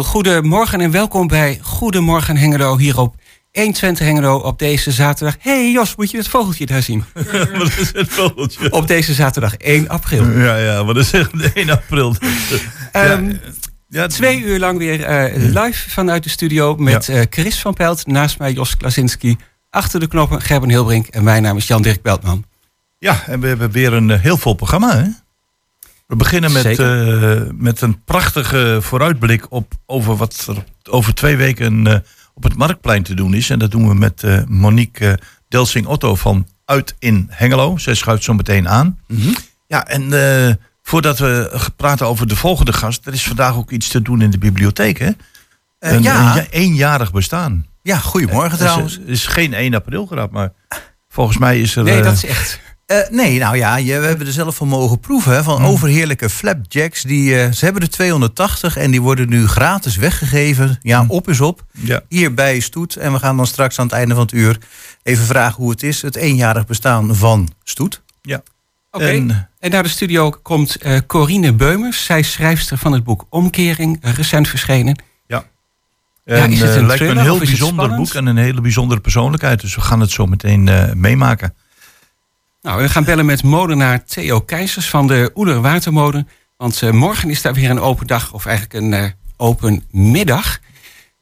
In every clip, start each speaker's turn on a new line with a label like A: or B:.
A: heel goedemorgen en welkom bij Goedemorgen Hengelo hier op 120 Hengelo op deze zaterdag. hey Jos, moet je het vogeltje daar zien?
B: wat is het vogeltje?
A: Op deze zaterdag 1 april.
B: Ja, ja, wat is het? 1 april.
A: Um, ja, twee uur lang weer uh, live vanuit de studio met uh, Chris van Pelt. Naast mij Jos Klasinski. Achter de knoppen Gerben Hilbrink. En mijn naam is Jan-Dirk Beltman.
B: Ja, en we hebben weer een uh, heel vol programma. Hè? We beginnen met, met een prachtige vooruitblik op over wat er over twee weken op het Marktplein te doen is. En dat doen we met Monique Delsing-Otto van Uit in Hengelo. Zij schuift zo meteen aan. Mm -hmm. Ja, en voordat we praten over de volgende gast, er is vandaag ook iets te doen in de bibliotheek, hè? Een,
C: ja.
B: een eenjarig bestaan.
C: Ja, goedemorgen trouwens.
B: Het is, is, geen 1 april grap, maar volgens mij is er...
A: Nee, dat is echt...
C: Uh, nee, nou ja, je, we hebben er zelf van mogen proeven. Hè, van
B: Hmm.
C: overheerlijke flapjacks. Die, uh, ze hebben er 280 en die worden nu gratis weggegeven. Ja,
B: Hmm.
C: op is op.
B: Ja.
C: Hier bij Stoet. En we gaan dan straks aan het einde van het uur even vragen hoe het is. Het eenjarig bestaan van Stoet.
B: Ja.
A: Oké. Okay. En, en, naar de studio komt uh, Corine Beumers. Zij is schrijfster van het boek Omkering, recent verschenen.
B: Ja.
A: Ja,
B: en,
A: is het een
B: lijkt me een heel bijzonder boek en een hele bijzondere persoonlijkheid. Dus we gaan het zo meteen uh, meemaken.
A: Nou, we gaan bellen met molenaar Theo Keizers van de Oeler Watermolen. Want uh, morgen is daar weer een open dag, of eigenlijk een uh, open middag.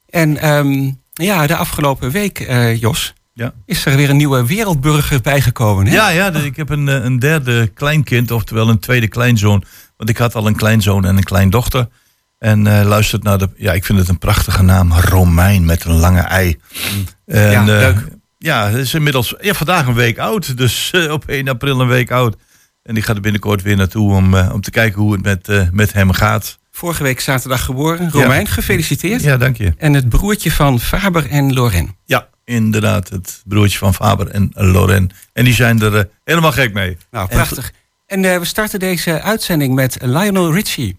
A: En um, ja, de afgelopen week, Jos,
B: ja.
A: is er weer een nieuwe wereldburger bijgekomen. Hè?
B: Ja, ja, ik heb een, een derde kleinkind, oftewel een tweede kleinzoon. Want ik had al een kleinzoon en een kleindochter. En uh, luistert naar de. Ja, ik vind het een prachtige naam. Romein met een lange ei. En,
A: ja, leuk.
B: Uh, ja, het is inmiddels. Ja, vandaag een week oud. Dus uh, op 1 april een week oud. En ik ga er binnenkort weer naartoe om, uh, om te kijken hoe het met, met hem gaat.
A: Vorige week zaterdag geboren. Romein,
B: ja.
A: gefeliciteerd.
B: Ja, dank je.
A: En het broertje van Faber en Loren.
B: Ja, inderdaad. Het broertje van Faber en Loren. En die zijn er helemaal gek mee.
A: Nou, prachtig. En, en we starten deze uitzending met Lionel Richie.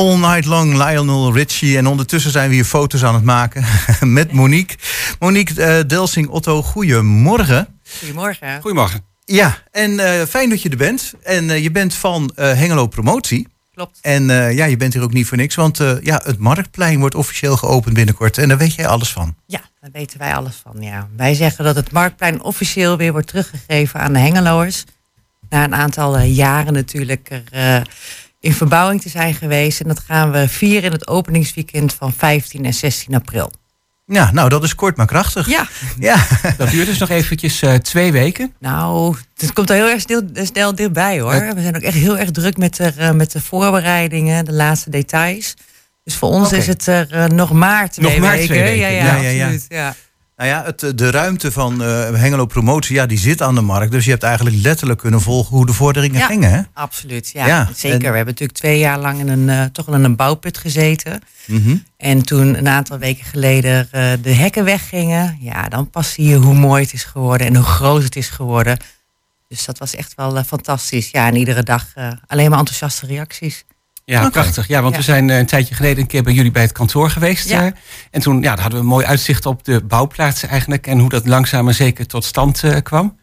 D: All night long
C: Lionel Richie. En ondertussen zijn we hier foto's aan het maken met Monique. Monique uh, Delsing Otto, goedemorgen.
E: Goedemorgen.
A: Goedemorgen.
C: Ja, en uh, fijn dat je er bent. En uh, je bent van Hengelo Promotie.
E: Klopt.
C: En ja, je bent hier ook niet voor niks, want ja, het Marktplein wordt officieel geopend binnenkort. En daar weet jij alles van.
E: Ja, daar weten wij alles van, ja. Wij zeggen dat het Marktplein officieel weer wordt teruggegeven aan de Hengeloers. Na een aantal jaren natuurlijk er in verbouwing te zijn geweest. En dat gaan we vieren in het openingsweekend van 15 en 16 april.
C: Ja, nou dat is kort maar krachtig.
E: Ja.
C: ja.
A: Dat duurt dus nog eventjes uh, twee weken.
E: Nou, het komt er heel erg snel, snel dichtbij hoor. We zijn ook echt heel erg druk met de, uh, met de voorbereidingen, de laatste details. Dus voor ons okay. is het er uh, nog maar twee
A: nog maar
E: weken.
A: Twee weken.
E: Ja, ja, ja, ja, absoluut. Ja.
C: Nou ja, het, de ruimte van uh, Hengelo Promotie, ja, die zit aan de markt. Dus je hebt eigenlijk letterlijk kunnen volgen hoe de vorderingen
E: ja,
C: gingen. Hè?
E: Absoluut, ja. ja zeker. En... We hebben natuurlijk twee jaar lang in een, uh, toch in een bouwput gezeten.
C: Mm -hmm.
E: En toen een aantal weken geleden uh, de hekken weggingen. Ja, dan pas zie je hoe mooi het is geworden en hoe groot het is geworden. Dus dat was echt wel fantastisch. Ja, en iedere dag alleen maar enthousiaste reacties.
A: Ja, okay. prachtig. Ja, want
E: Ja.
A: we zijn eh, een tijdje geleden een keer bij jullie bij het kantoor geweest.
E: Ja.
A: eh, en toen ja, daar hadden we een mooi uitzicht op de bouwplaatsen eigenlijk. En hoe dat langzaam maar zeker tot stand eh, kwam.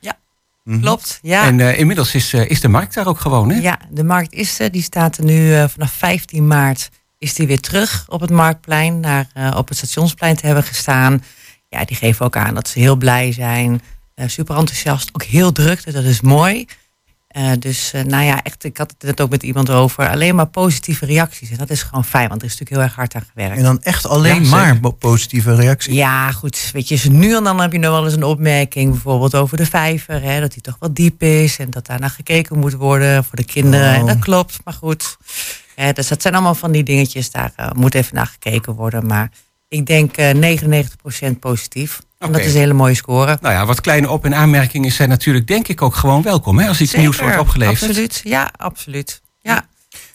C: Mhm.
E: Klopt, ja.
A: En eh, inmiddels is, is de markt daar ook gewoon. Hè?
E: Ja, de markt is er. Die staat er nu eh, vanaf 15 maart is die weer terug op het Marktplein. Naar, op het stationsplein te hebben gestaan. Ja, die geven ook aan dat ze heel blij zijn. eh, super enthousiast. Ook heel druk, dus dat is mooi. Eh, dus eh, nou ja, echt, ik had het net ook met iemand over. Alleen maar positieve reacties. En dat is gewoon fijn, want er is natuurlijk heel erg hard aan gewerkt.
C: En dan echt alleen
A: Ja,
C: maar
A: zeker.
C: positieve reacties.
E: Ja, goed. Weet je, nu en dan heb je nog wel eens een opmerking, bijvoorbeeld over de vijver, hè, dat die toch wat diep is en dat daar naar gekeken moet worden voor de kinderen.
C: Oh.
E: En dat klopt, maar goed. Dus dat zijn allemaal van die dingetjes, daar eh, moet even naar gekeken worden. Maar ik denk eh 99% positief. En dat is een hele mooie score.
A: Nou ja, wat kleine op- en aanmerkingen zijn natuurlijk denk ik ook gewoon welkom. Hè? Als iets nieuws wordt opgeleverd.
E: Absoluut, ja, absoluut. Ja,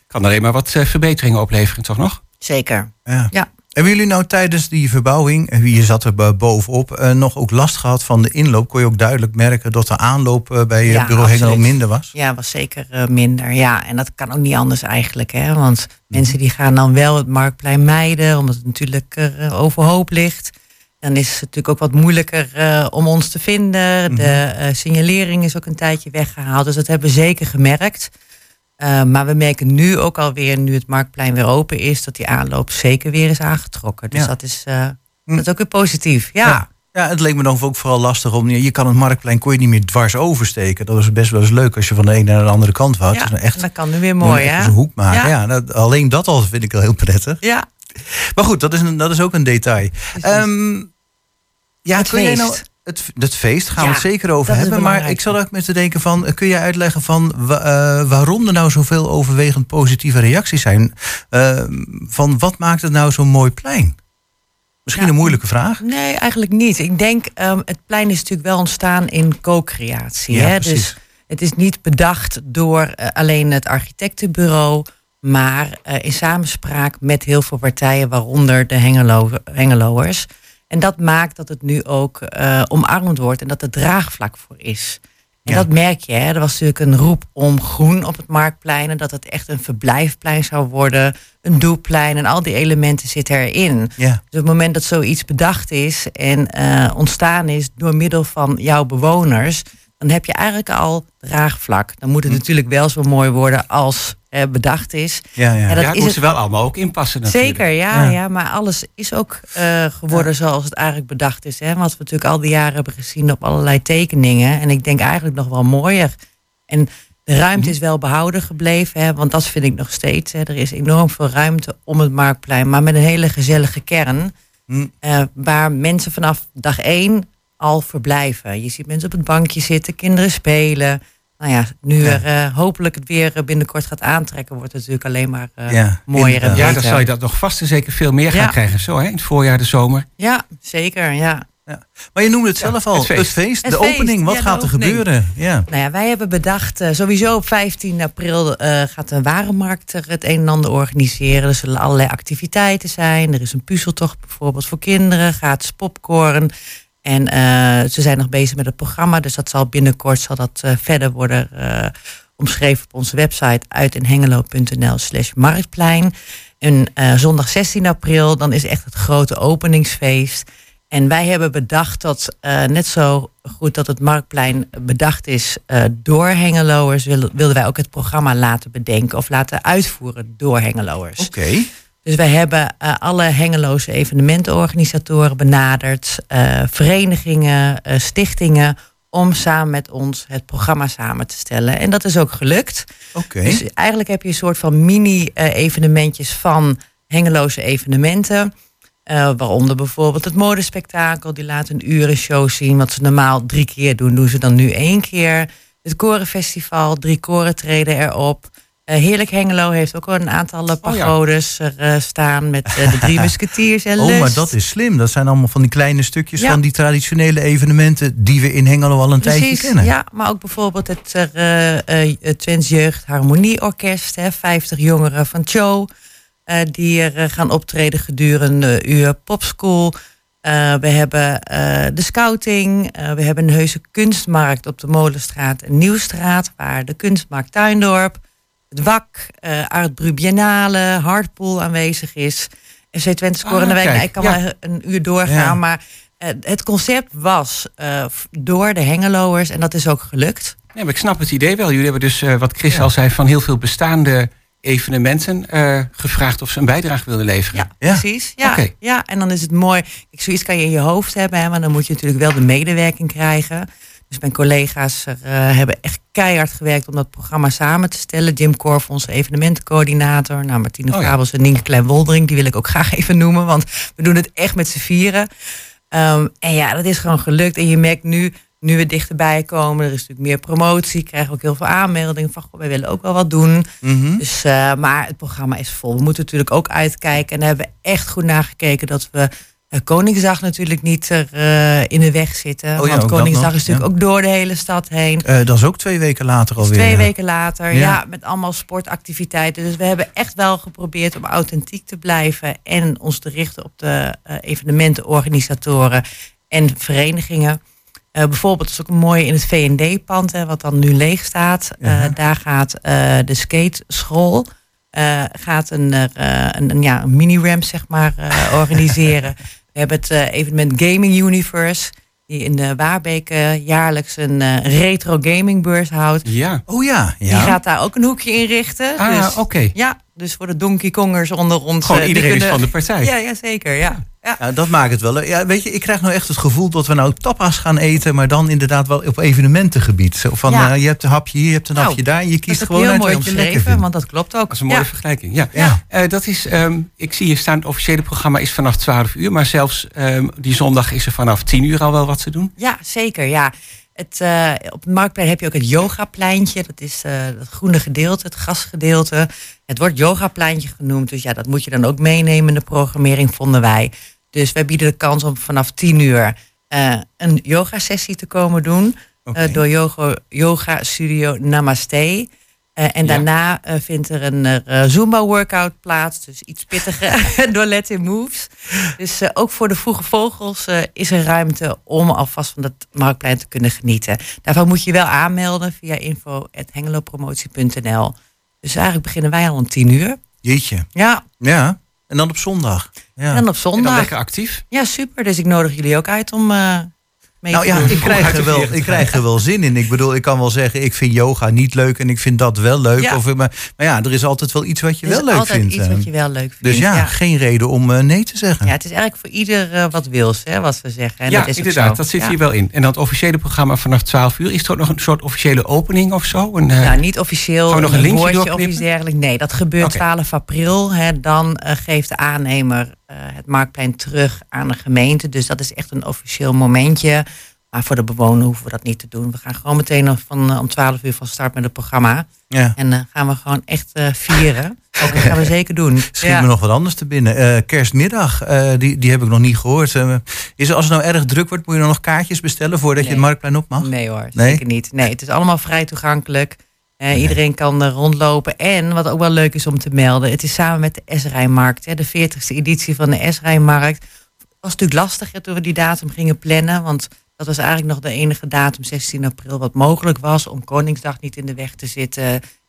A: Kan alleen maar wat eh, verbeteringen opleveren, toch nog?
E: zeker.
C: Ja.
E: Ja.
C: Hebben jullie nou tijdens die verbouwing, en je zat er bo- bovenop, eh, nog ook last gehad van de inloop? Kon je ook duidelijk merken dat de aanloop eh, bij
E: Ja,
C: het bureau Hengelo minder was?
E: Ja, was zeker eh, minder. Ja, en dat kan ook niet anders eigenlijk. Hè? Want mensen die gaan dan wel het marktplein mijden, omdat het natuurlijk eh, overhoop ligt. Dan is het natuurlijk ook wat moeilijker eh, om ons te vinden. De eh, signalering is ook een tijdje weggehaald. Dus dat hebben we zeker gemerkt. Eh, maar we merken nu ook alweer, nu het marktplein weer open is, dat die aanloop zeker weer is aangetrokken. Dus
C: Ja.
E: dat, is, eh, dat is ook weer positief. Ja,
C: Ja. Ja, het leek me dan ook vooral lastig om. Je kan het marktplein kon je niet meer dwars oversteken. Dat was best wel eens leuk als je van de ene naar de andere kant wou.
E: ja.
C: Nou echt
E: en dat kan nu weer mooi, hè?
C: een hoek maken. Ja. Dat- alleen dat al vind ik wel heel prettig.
E: Ja,
C: Maar goed, dat is, een, dat is ook een detail. Ehm, ja,
E: Het
C: kun jij nou,
E: feest.
C: het, het feest gaan we het zeker over hebben. Maar ik zat ook met te denken van, eh, kun je uitleggen van eh, waarom er nou zoveel overwegend positieve reacties zijn? Eh, van wat maakt het nou zo'n mooi plein? Misschien
E: Ja.
C: een moeilijke vraag.
E: Nee, eigenlijk niet. Ik denk, ehm, het plein is natuurlijk wel ontstaan in co-creatie.
C: Ja,
E: hè? Dus het is niet bedacht door alleen het architectenbureau, maar in samenspraak met heel veel partijen, waaronder de Hengelo Hengeloers. En dat maakt dat het nu ook eh, omarmd wordt en dat er draagvlak voor is. En
C: Ja.
E: dat merk je. Hè? Er was natuurlijk een roep om groen op het marktplein. En dat het echt een verblijfplein zou worden. Een doelplein. En al die elementen zitten erin.
C: Ja,
E: Dus op het moment dat zoiets bedacht is en eh, ontstaan is door middel van jouw bewoners, dan heb je eigenlijk al draagvlak. Dan moet het natuurlijk wel zo mooi worden als eh, bedacht is.
C: ja, ja.
E: Ja, dat
A: ja,
E: is het-
A: ze wel allemaal ook inpassen natuurlijk.
E: Zeker, ja,
C: Ja.
E: ja. maar alles is ook eh, geworden zoals het eigenlijk bedacht is. Hè? Wat we natuurlijk al die jaren hebben gezien op allerlei tekeningen. En ik denk eigenlijk nog wel mooier. En de ruimte is wel behouden gebleven, hè? want dat vind ik nog steeds. Hè? Er is enorm veel ruimte om het marktplein, maar met een hele gezellige kern.
C: Hm.
E: eh, waar mensen vanaf dag één al verblijven. Je ziet mensen op het bankje zitten, kinderen spelen. Nou ja, nu
C: Ja.
E: er eh, hopelijk het weer eh, binnenkort gaat aantrekken, wordt het natuurlijk alleen maar eh,
C: Ja,
E: mooier en.
A: Ja, dan zal je dat nog vast en zeker veel meer gaan
E: Ja.
A: krijgen. Zo, hè? In het voorjaar, de zomer.
E: Ja, zeker, ja.
C: Maar je noemde het zelf al,
A: het
C: het
A: feest.
E: Het
C: de
E: feest,
C: opening. Wat
E: ja, de
C: gaat er
E: opening.
C: gebeuren? Ja.
E: Nou ja, wij hebben bedacht, eh, sowieso op 15 april eh, gaat de warenmarkt er het een en ander organiseren. Er zullen allerlei activiteiten zijn. Er is een puzzeltocht bijvoorbeeld voor kinderen, gratis popcorn. En eh, ze zijn nog bezig met het programma, dus dat zal binnenkort zal dat, eh, verder worden eh, omschreven op onze website uitenhengelo.nl slash marktplein. En zondag 16 april, dan is echt het grote openingsfeest. En wij hebben bedacht dat net zo goed dat het Marktplein bedacht is door Hengeloers, wilden wij ook het programma laten bedenken of laten uitvoeren door Hengeloers.
C: Oké.
E: Dus wij hebben uh, alle Hengeloze evenementenorganisatoren benaderd, verenigingen, stichtingen, om samen met ons het programma samen te stellen. En dat is ook gelukt.
C: Oké.
E: Dus eigenlijk heb je een soort van mini-evenementjes van Hengeloze evenementen. Waaronder bijvoorbeeld het modespektakel. Die laat een uren show zien. Wat ze normaal drie keer doen, doen ze dan nu één keer. Het korenfestival, drie koren treden erop. Uh, Heerlijk Hengelo heeft ook al een aantal pagodes oh, ja. er uh, staan met de drie musketiers en
C: Oh,
E: Lust.
C: maar dat is slim. Dat zijn allemaal van die kleine stukjes
E: Ja.
C: van die traditionele evenementen die we in Hengelo al een tijdje kennen.
E: ja, maar ook bijvoorbeeld het, het Twents Jeugd Harmonieorkest, hè, 50 jongeren van Cho, die er gaan optreden gedurende een uur popschool. We hebben de scouting, we hebben een heuse kunstmarkt op de Molenstraat en Nieuwstraat, waar de kunstmarkt Tuindorp, het WAK, Art Bru Biennale, Hardpool aanwezig is. FC Twente scoren ah, wijk. Ik kan ja. wel een uur doorgaan, ja. maar het concept was door de Hengeloers en dat is ook gelukt.
A: Ja, maar ik snap het idee wel. Jullie hebben dus, wat Chris al zei, van heel veel bestaande evenementen uh, gevraagd of ze een bijdrage wilden leveren.
E: Ja, ja. precies. Ja, okay. ja, en dan is het mooi. Kijk, zoiets kan je in je hoofd hebben, hè, maar dan moet je natuurlijk wel de medewerking krijgen. Dus mijn collega's er, uh, hebben echt keihard gewerkt om dat programma samen te stellen. Jim Korf, onze evenementencoördinator. Nou, Martine oh, Fabels en Nienke Klein-Woldering, die wil ik ook graag even noemen, want we doen het echt met z'n vieren. Um, en ja, dat is gewoon gelukt. En je merkt nu, nu we dichterbij komen, er is natuurlijk meer promotie, krijgen we ook heel veel aanmeldingen van, goh, wij willen ook wel wat doen.
C: Mm -hmm.
E: Dus, uh, maar het programma is vol. We moeten natuurlijk ook uitkijken en daar hebben we echt goed nagekeken dat we Koningsdag natuurlijk niet er uh, in de weg zitten.
C: Oh ja,
E: want Koningsdag is natuurlijk
C: ja.
E: ook door de hele stad heen.
C: dat is ook twee weken later alweer.
E: Twee weken later, ja. ja. met allemaal sportactiviteiten. Dus we hebben echt wel geprobeerd om authentiek te blijven en ons te richten op de evenementenorganisatoren en verenigingen. Uh, bijvoorbeeld is ook een mooie in het V&D-pand, wat dan nu leeg staat. Uh, daar gaat uh, de skateschool gaat een, een, een, ja, een mini-ramp zeg maar, organiseren. We hebben het evenement Gaming Universe, die in de Waarbeek jaarlijks een retro gamingbeurs houdt.
A: Ja.
C: Oh ja, ja.
E: Die gaat daar ook een hoekje inrichten.
A: Ah,
E: dus,
A: oké. Okay.
E: Ja, dus voor de Donkey Kongers onder ons.
A: Gewoon iedereen
E: kunnen...
A: is van de partij.
E: Ja, ja zeker. Ja. Ja.
C: ja. dat maakt het wel. Ja, weet je, ik krijg nou echt het gevoel dat we nou tapas gaan eten, maar dan inderdaad wel op evenementengebied. Zo van, ja. uh, je hebt een hapje hier, je hebt een
E: nou,
C: hapje daar. En je kiest
E: dat
C: gewoon
E: heel
C: uit
E: mooi want dat klopt ook.
A: Dat is een mooie
E: ja.
A: vergelijking. Ja.
C: ja.
A: Uh, dat is, um, ik zie hier staan, het officiële programma is vanaf 12 uur, maar zelfs um, die zondag is er vanaf 10 uur al wel wat te doen.
E: Ja, zeker. Ja. Het, uh, op het marktplein heb je ook het yogapleintje. Dat is uh, het groene gedeelte, het gasgedeelte. Het wordt yogapleintje genoemd. Dus ja, dat moet je dan ook meenemen in de programmering, vonden wij. Dus wij bieden de kans om vanaf 10 uur uh, een yoga-sessie te komen doen. Okay. door yoga, yoga Studio Namaste. Uh, en ja. daarna vindt er een Zumba-workout plaats. Dus iets pittiger door Let In Moves. Dus ook voor de vroege vogels is er ruimte om alvast van het marktplein te kunnen genieten. Daarvan moet je wel aanmelden via info.hengelopromotie.nl. Dus eigenlijk beginnen wij al om tien uur.
C: Jeetje.
E: Ja.
C: Ja. En dan op zondag. Ja.
E: En dan op zondag.
A: En dan lekker actief.
E: Ja, super. Dus ik nodig jullie ook uit om mee
C: nou ja, ik krijg, er wel, ik krijg er wel zin in. Ik bedoel, ik kan wel zeggen, ik vind yoga niet leuk en ik vind dat wel leuk.
E: Ja.
C: Of, maar, maar ja, er is altijd wel iets wat je
E: er
C: wel leuk
E: altijd
C: vindt.
E: iets wat je wel leuk vindt.
C: Dus ja, ja. geen reden om uh, nee te zeggen.
E: Ja, het is eigenlijk voor ieder uh, wat wils, hè, wat we zeggen. En
A: ja,
E: dat is
A: inderdaad, dat zit
E: ja.
A: hier wel in. En dat officiële programma vanaf 12 uur, is er ook nog een soort officiële opening of zo? Een,
E: uh, nou, niet officieel,
A: gaan we nog een, een woordje
E: of iets dergelijks. Nee, dat gebeurt okay. 12 april. Hè, dan geeft de aannemer het marktplein terug aan de gemeente. Dus dat is echt een officieel momentje. Maar voor de bewoner hoeven we dat niet te doen. We gaan gewoon meteen van, om 12 uur van start met het programma.
C: Ja.
E: En dan uh, gaan we gewoon echt uh, vieren. Okay. Dat gaan we zeker doen.
C: Schiet ja. me nog wat anders te binnen. Uh, kerstmiddag, die, die heb ik nog niet gehoord. is als het nou erg druk wordt, moet je dan nog kaartjes bestellen voordat
E: nee.
C: je het marktplein op mag?
E: Nee hoor, nee? zeker niet. Nee, het is allemaal vrij toegankelijk. Iedereen kan rondlopen. En wat ook wel leuk is om te melden, het is samen met de S-Rijnmarkt. De 40ste editie van de S-Rijnmarkt. Het was natuurlijk lastig hè, toen we die datum gingen plannen. Want Dat was eigenlijk nog de enige datum, 16 april, wat mogelijk was om Koningsdag niet in de weg te zitten.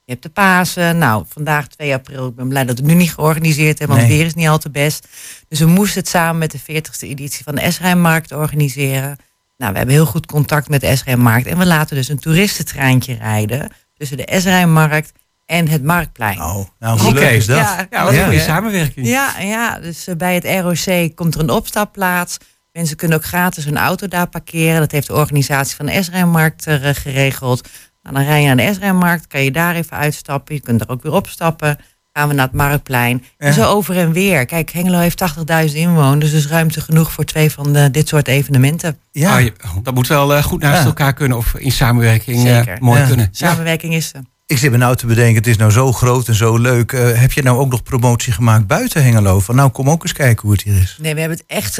E: Je hebt de Pasen. Nou, vandaag 2 april. Ik ben blij dat we het nu niet georganiseerd hebben, want
C: Nee.
E: weer is niet al te best. Dus we moesten het samen met de 40ste editie van de Esrijnmarkt organiseren. Nou, we hebben heel goed contact met de Esrijnmarkt. En we laten dus een toeristentreintje rijden tussen de Esrijnmarkt en het Marktplein.
C: Nou, nou hoe leuk is dat?
E: Ja,
A: Ja, wat een
C: Ja.
A: goede samenwerking.
E: Ja, ja, dus eh, bij het ROC komt er een opstapplaats. Mensen kunnen ook gratis hun auto daar parkeren. Dat heeft de organisatie van de S-Rijnmarkt eh, geregeld. Nou, dan rij je naar de S-Rijnmarkt, kan je daar even uitstappen. Je kunt er ook weer opstappen. Gaan we naar het Marktplein. En zo over en weer. Kijk, Hengelo heeft 80.000 inwoners. Dus ruimte genoeg voor twee van de, dit soort evenementen.
C: Ja.
A: Je- dat moet wel eh, goed naast
C: Ja.
A: elkaar kunnen of in samenwerking eh,
E: Zeker.
A: mooi
C: Ja.
A: kunnen. Ja.
E: Samenwerking is er.
C: Ik zit me nou te bedenken, het is nou zo groot en zo leuk. Eh, heb je nou ook nog promotie gemaakt buiten Hengelo? Van nou, kom ook eens kijken hoe het hier is.
E: Nee, we hebben het echt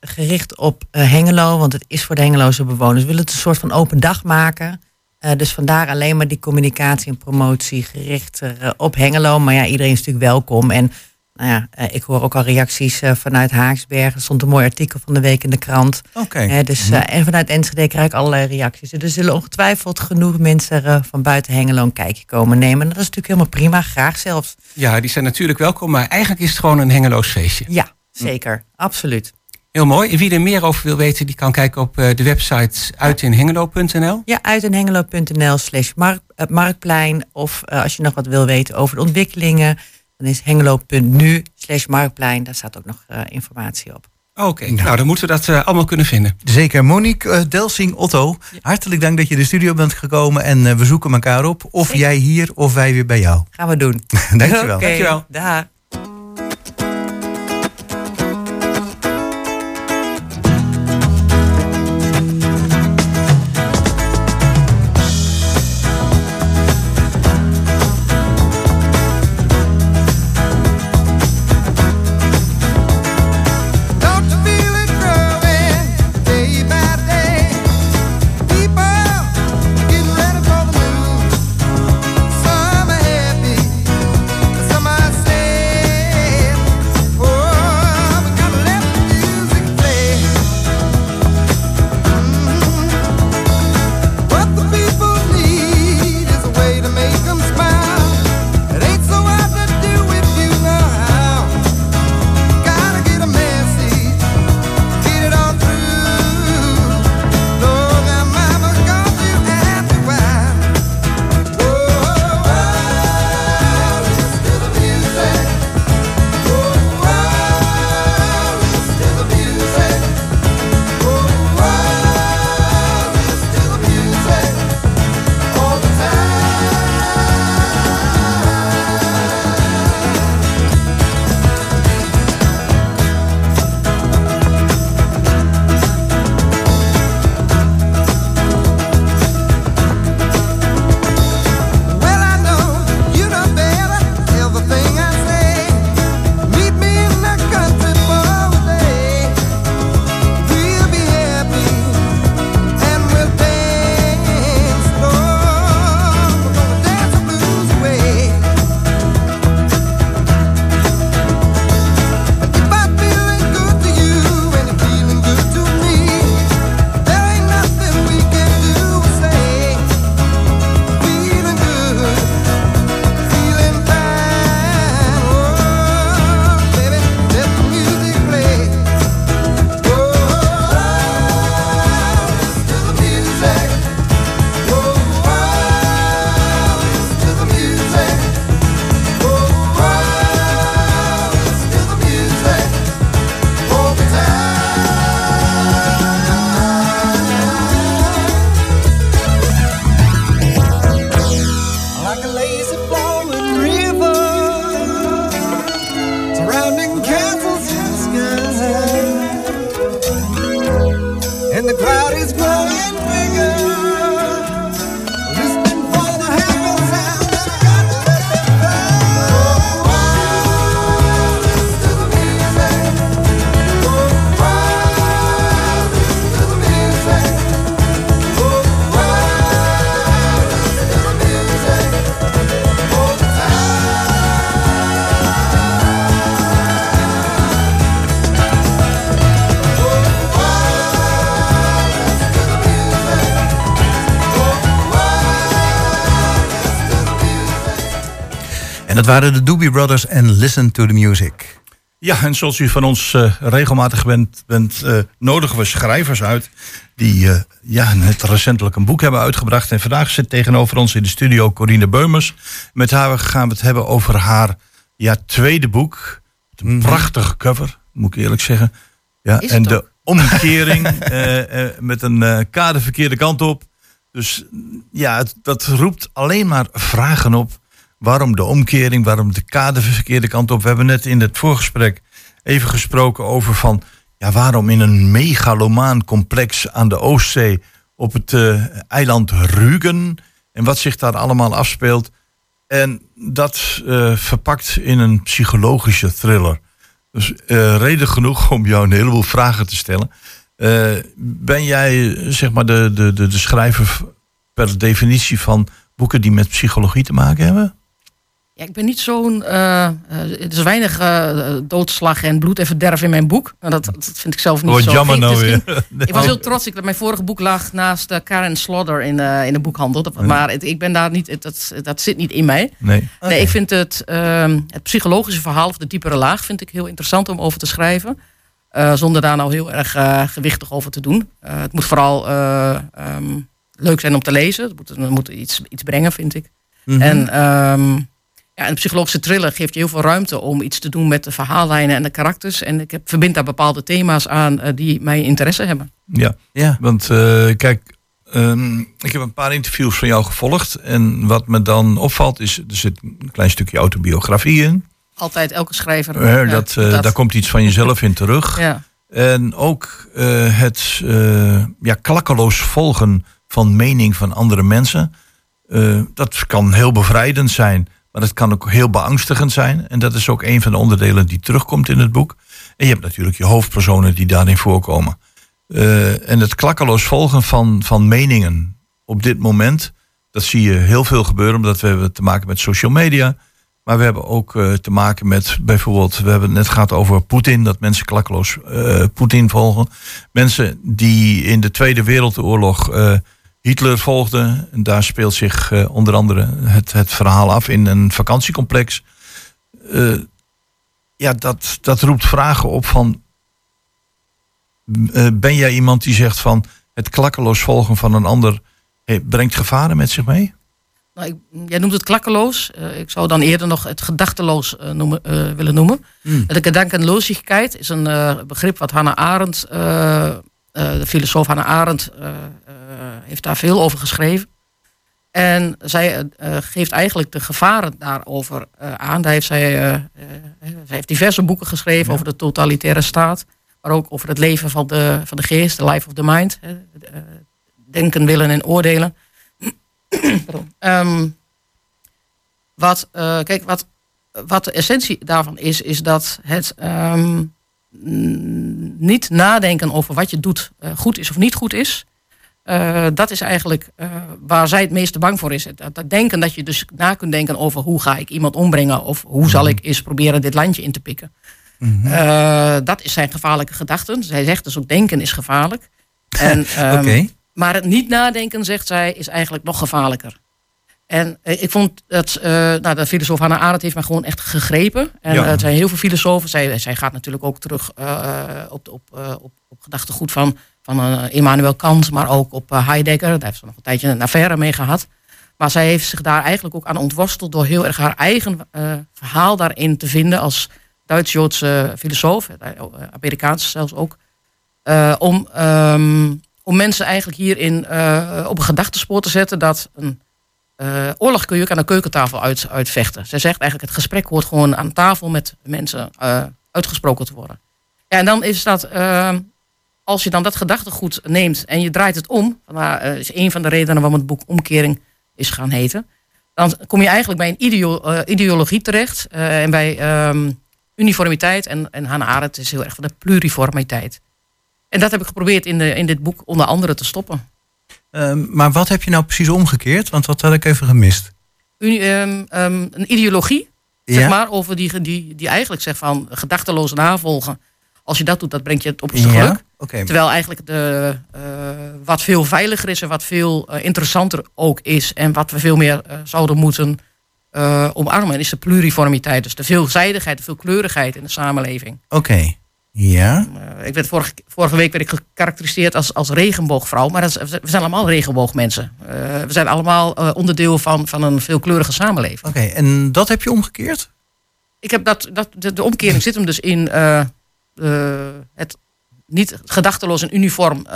E: gericht op Hengelo, want het is voor de Hengeloze bewoners. We willen het een soort van open dag maken. Eh, dus vandaar alleen maar die communicatie en promotie gericht eh, op Hengelo. Maar ja, iedereen is natuurlijk welkom. En nou ja, eh, ik hoor ook al reacties vanuit Haaksberg. Er stond een mooi artikel van de week in de krant.
C: Oké.
E: Dus, eh, en vanuit Enschede krijg ik allerlei reacties. Dus er zullen ongetwijfeld genoeg mensen van buiten Hengelo een kijkje komen nemen. En dat is natuurlijk helemaal prima, graag zelfs.
A: Ja, die zijn natuurlijk welkom, maar eigenlijk is het gewoon een hengeloos feestje.
E: Ja, zeker, absoluut.
A: Heel mooi. En wie er meer over wil weten, die kan kijken op eh, de website uitinhengelo.nl.
E: Ja, uitenhengelo.nl slash eh, marktplein. Of eh, als je nog wat wil weten over de ontwikkelingen, dan is hengelo.nu slash marktplein. Daar staat ook nog eh, informatie op.
A: Oké, nou dan moeten we dat allemaal kunnen vinden.
C: Zeker. Monique Delsing, Otto, hartelijk dank dat je de studio bent gekomen. En eh, we zoeken elkaar op. Of
E: Zeker.
C: jij hier, of wij weer bij jou.
E: Gaan we doen.
C: Dankjewel.
E: Oké,
A: Dankjewel.
E: Dag.
C: Dat waren de Doobie Brothers en Listen to the Music.
B: Ja, en zoals u van ons uh, regelmatig gewend bent, uh, nodigen we schrijvers uit die uh, ja, net recentelijk een boek hebben uitgebracht. En vandaag zit tegenover ons in de studio Corine Beumers. Met haar gaan we het hebben over haar ja, tweede boek. Een mm -hmm. prachtige cover, moet ik eerlijk zeggen. Ja, en de omkering met een kade verkeerde kant op. Dus ja, het, dat roept alleen maar vragen op. Waarom de omkering, waarom de kade verkeerde kant op? We hebben net in het voorgesprek even gesproken over van... Ja, waarom in een megalomaan complex aan de Oostzee op het uh, eiland Rügen... en wat zich daar allemaal afspeelt. En dat uh, verpakt in een psychologische thriller. Dus uh, reden genoeg om jou een heleboel vragen te stellen. ben jij zeg maar de, de, de schrijver per definitie van boeken die met psychologie te maken hebben?
F: Ja, ik ben niet zo'n. Uh, er is weinig uh, doodslag en bloed en verderf in mijn boek. Nou, dat, dat vind ik zelf niet zo.
B: jammer nou
F: weer. Nee. Ik was heel trots. Ik, mijn vorige boek lag naast uh, Karen Slaughter in, in de boekhandel. Dat, maar het, ik ben daar niet. Dat, dat zit niet in mij.
B: Nee.
F: Okay. nee ik vind het, ehm, het psychologische verhaal of de diepere laag vind ik heel interessant om over te schrijven. zonder daar nou heel erg gewichtig over te doen. het moet vooral um, leuk zijn om te lezen. Het moet, het moet iets, iets brengen, vind ik. Mm -hmm. En. Um, ja, een psychologische thriller geeft je heel veel ruimte om iets te doen met de verhaallijnen en de karakters. En ik heb, verbind daar bepaalde thema's aan uh, die mij interesse hebben.
B: Ja, ja. want uh, kijk, um, ik heb een paar interviews van jou gevolgd. En wat me dan opvalt is, er zit een klein stukje autobiografie in.
F: Altijd, elke schrijver.
B: Uh, dat, ja, dat, Daar komt iets van jezelf in terug.
F: Ja.
B: En ook het ja, klakkeloos volgen van mening van andere mensen. dat kan heel bevrijdend zijn. Maar het kan ook heel beangstigend zijn. En dat is ook een van de onderdelen die terugkomt in het boek. En je hebt natuurlijk je hoofdpersonen die daarin voorkomen. Uh, en het klakkeloos volgen van, van meningen op dit moment. Dat zie je heel veel gebeuren, omdat we hebben te maken met social media. Maar we hebben ook uh, te maken met bijvoorbeeld, we hebben het net gehad over Poetin, dat mensen klakkeloos uh, Poetin volgen. Mensen die in de Tweede Wereldoorlog Hitler volgde. En daar speelt zich uh, onder andere het, het verhaal af in een vakantiecomplex. Uh, ja, dat, dat roept vragen op van... Uh, ben jij iemand die zegt van het klakkeloos volgen van een ander... Hey, brengt gevaren met zich mee?
F: Nou, ik, jij noemt het klakkeloos. ik zou dan eerder nog het gedachteloos noemen, willen noemen. Hmm. De gedankenloosheid is een begrip wat Hannah Arendt... de filosoof Hannah Arendt heeft daar veel over geschreven. En zij geeft eigenlijk de gevaren daarover aan. Daar heeft zij, zij heeft diverse boeken geschreven ja. over de totalitaire staat. Maar ook over het leven van de, van de geest, de life of the mind. denken, willen en oordelen. um, wat, kijk, wat, wat de essentie daarvan is, is dat het um, niet nadenken over wat je doet goed is of niet goed is. Uh, dat is eigenlijk uh, waar zij het meeste bang voor is. Dat, dat, denken dat je dus na kunt denken over hoe ga ik iemand ombrengen of hoe zal ik eens proberen dit landje in te pikken. Mm -hmm. uh, dat is zijn gevaarlijke gedachten. Zij zegt dus ook denken is gevaarlijk. En, um,
C: okay.
F: Maar het niet nadenken, zegt zij, is eigenlijk nog gevaarlijker. En ik vond dat, nou, de filosoof Hannah Arendt heeft mij gewoon echt gegrepen. En ja. er zijn heel veel filosofen. Zij, zij gaat natuurlijk ook terug op, op, op, op gedachtegoed van van uh, Immanuel Kant, maar ook op uh, Heidegger. Daar heeft ze nog een tijdje een affaire mee gehad. Maar zij heeft zich daar eigenlijk ook aan ontworsteld door heel erg haar eigen uh, verhaal daarin te vinden als Duits-Joodse filosoof, Amerikaans zelfs ook. om, um, om mensen eigenlijk hierin op een gedachtespoor te zetten dat een oorlog kun je ook aan de keukentafel uit, uitvechten. Zij zegt eigenlijk het gesprek hoort gewoon aan tafel met mensen uitgesproken te worden. Ja, en dan is dat ehm, als je dan dat gedachtegoed neemt en je draait het om, dat uh, is een van de redenen waarom het boek Omkering is gaan heten, dan kom je eigenlijk bij een ideo, ideologie terecht en bij um, uniformiteit. En, en Hannah Arendt is heel erg van de pluriformiteit. En dat heb ik geprobeerd in, de, in dit boek onder andere te stoppen.
C: Um, maar wat heb je nou precies omgekeerd? Want dat had ik even gemist.
F: Uni, um, een ideologie, ja? zeg maar, over die, die, die eigenlijk zegt van gedachteloos navolgen. Als je dat doet, dat brengt je het op geluk.
C: Ja? Okay.
F: Terwijl eigenlijk de, uh, wat veel veiliger is en wat veel uh, interessanter ook is. En wat we veel meer uh, zouden moeten omarmen, is de pluriformiteit. Dus de veelzijdigheid, de veelkleurigheid in de samenleving.
C: Oké. Ja.
F: Uh, ik werd vorige, vorige week werd ik gekarakteriseerd als, als regenboogvrouw, maar dat is, we zijn allemaal regenboogmensen. Uh, we zijn allemaal onderdeel van, van een veelkleurige samenleving.
C: Oké, en dat heb je omgekeerd?
F: Ik heb dat, dat, de, de omkering zit hem dus in het niet gedachteloos en uniform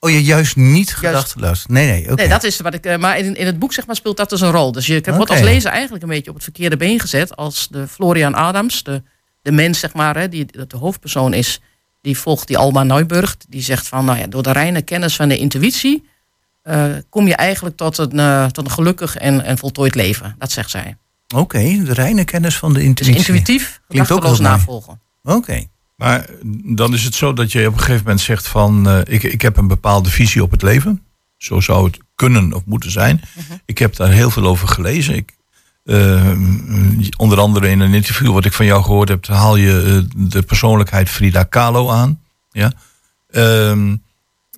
C: Oh, je juist niet gedachteloos. Nee, nee.
F: Nee, dat is wat ik. Maar in, in het boek zeg maar, speelt dat dus een rol. Dus je okay. wordt als lezer eigenlijk een beetje op het verkeerde been gezet. Als de Florian Adams, de, de mens, zeg maar, hè, die de hoofdpersoon is. Die volgt die Alma Neuburg. Die zegt van, nou ja, door de reine kennis van de intuïtie. Uh, kom je eigenlijk tot een, uh, tot een gelukkig en, en voltooid leven. Dat zegt zij.
C: Oké, de reine kennis van de intuïtie.
F: Dus intuïtief, Klinkt ook navolgen.
C: Oké.
B: Maar dan is het zo dat je op een gegeven moment zegt van uh, ik, ik heb een bepaalde visie op het leven. Zo zou het kunnen of moeten zijn. Uh-huh. Ik heb daar heel veel over gelezen. Ik, uh, onder andere in een interview wat ik van jou gehoord heb, haal je uh, de persoonlijkheid Frida Kahlo aan. Ja? Um,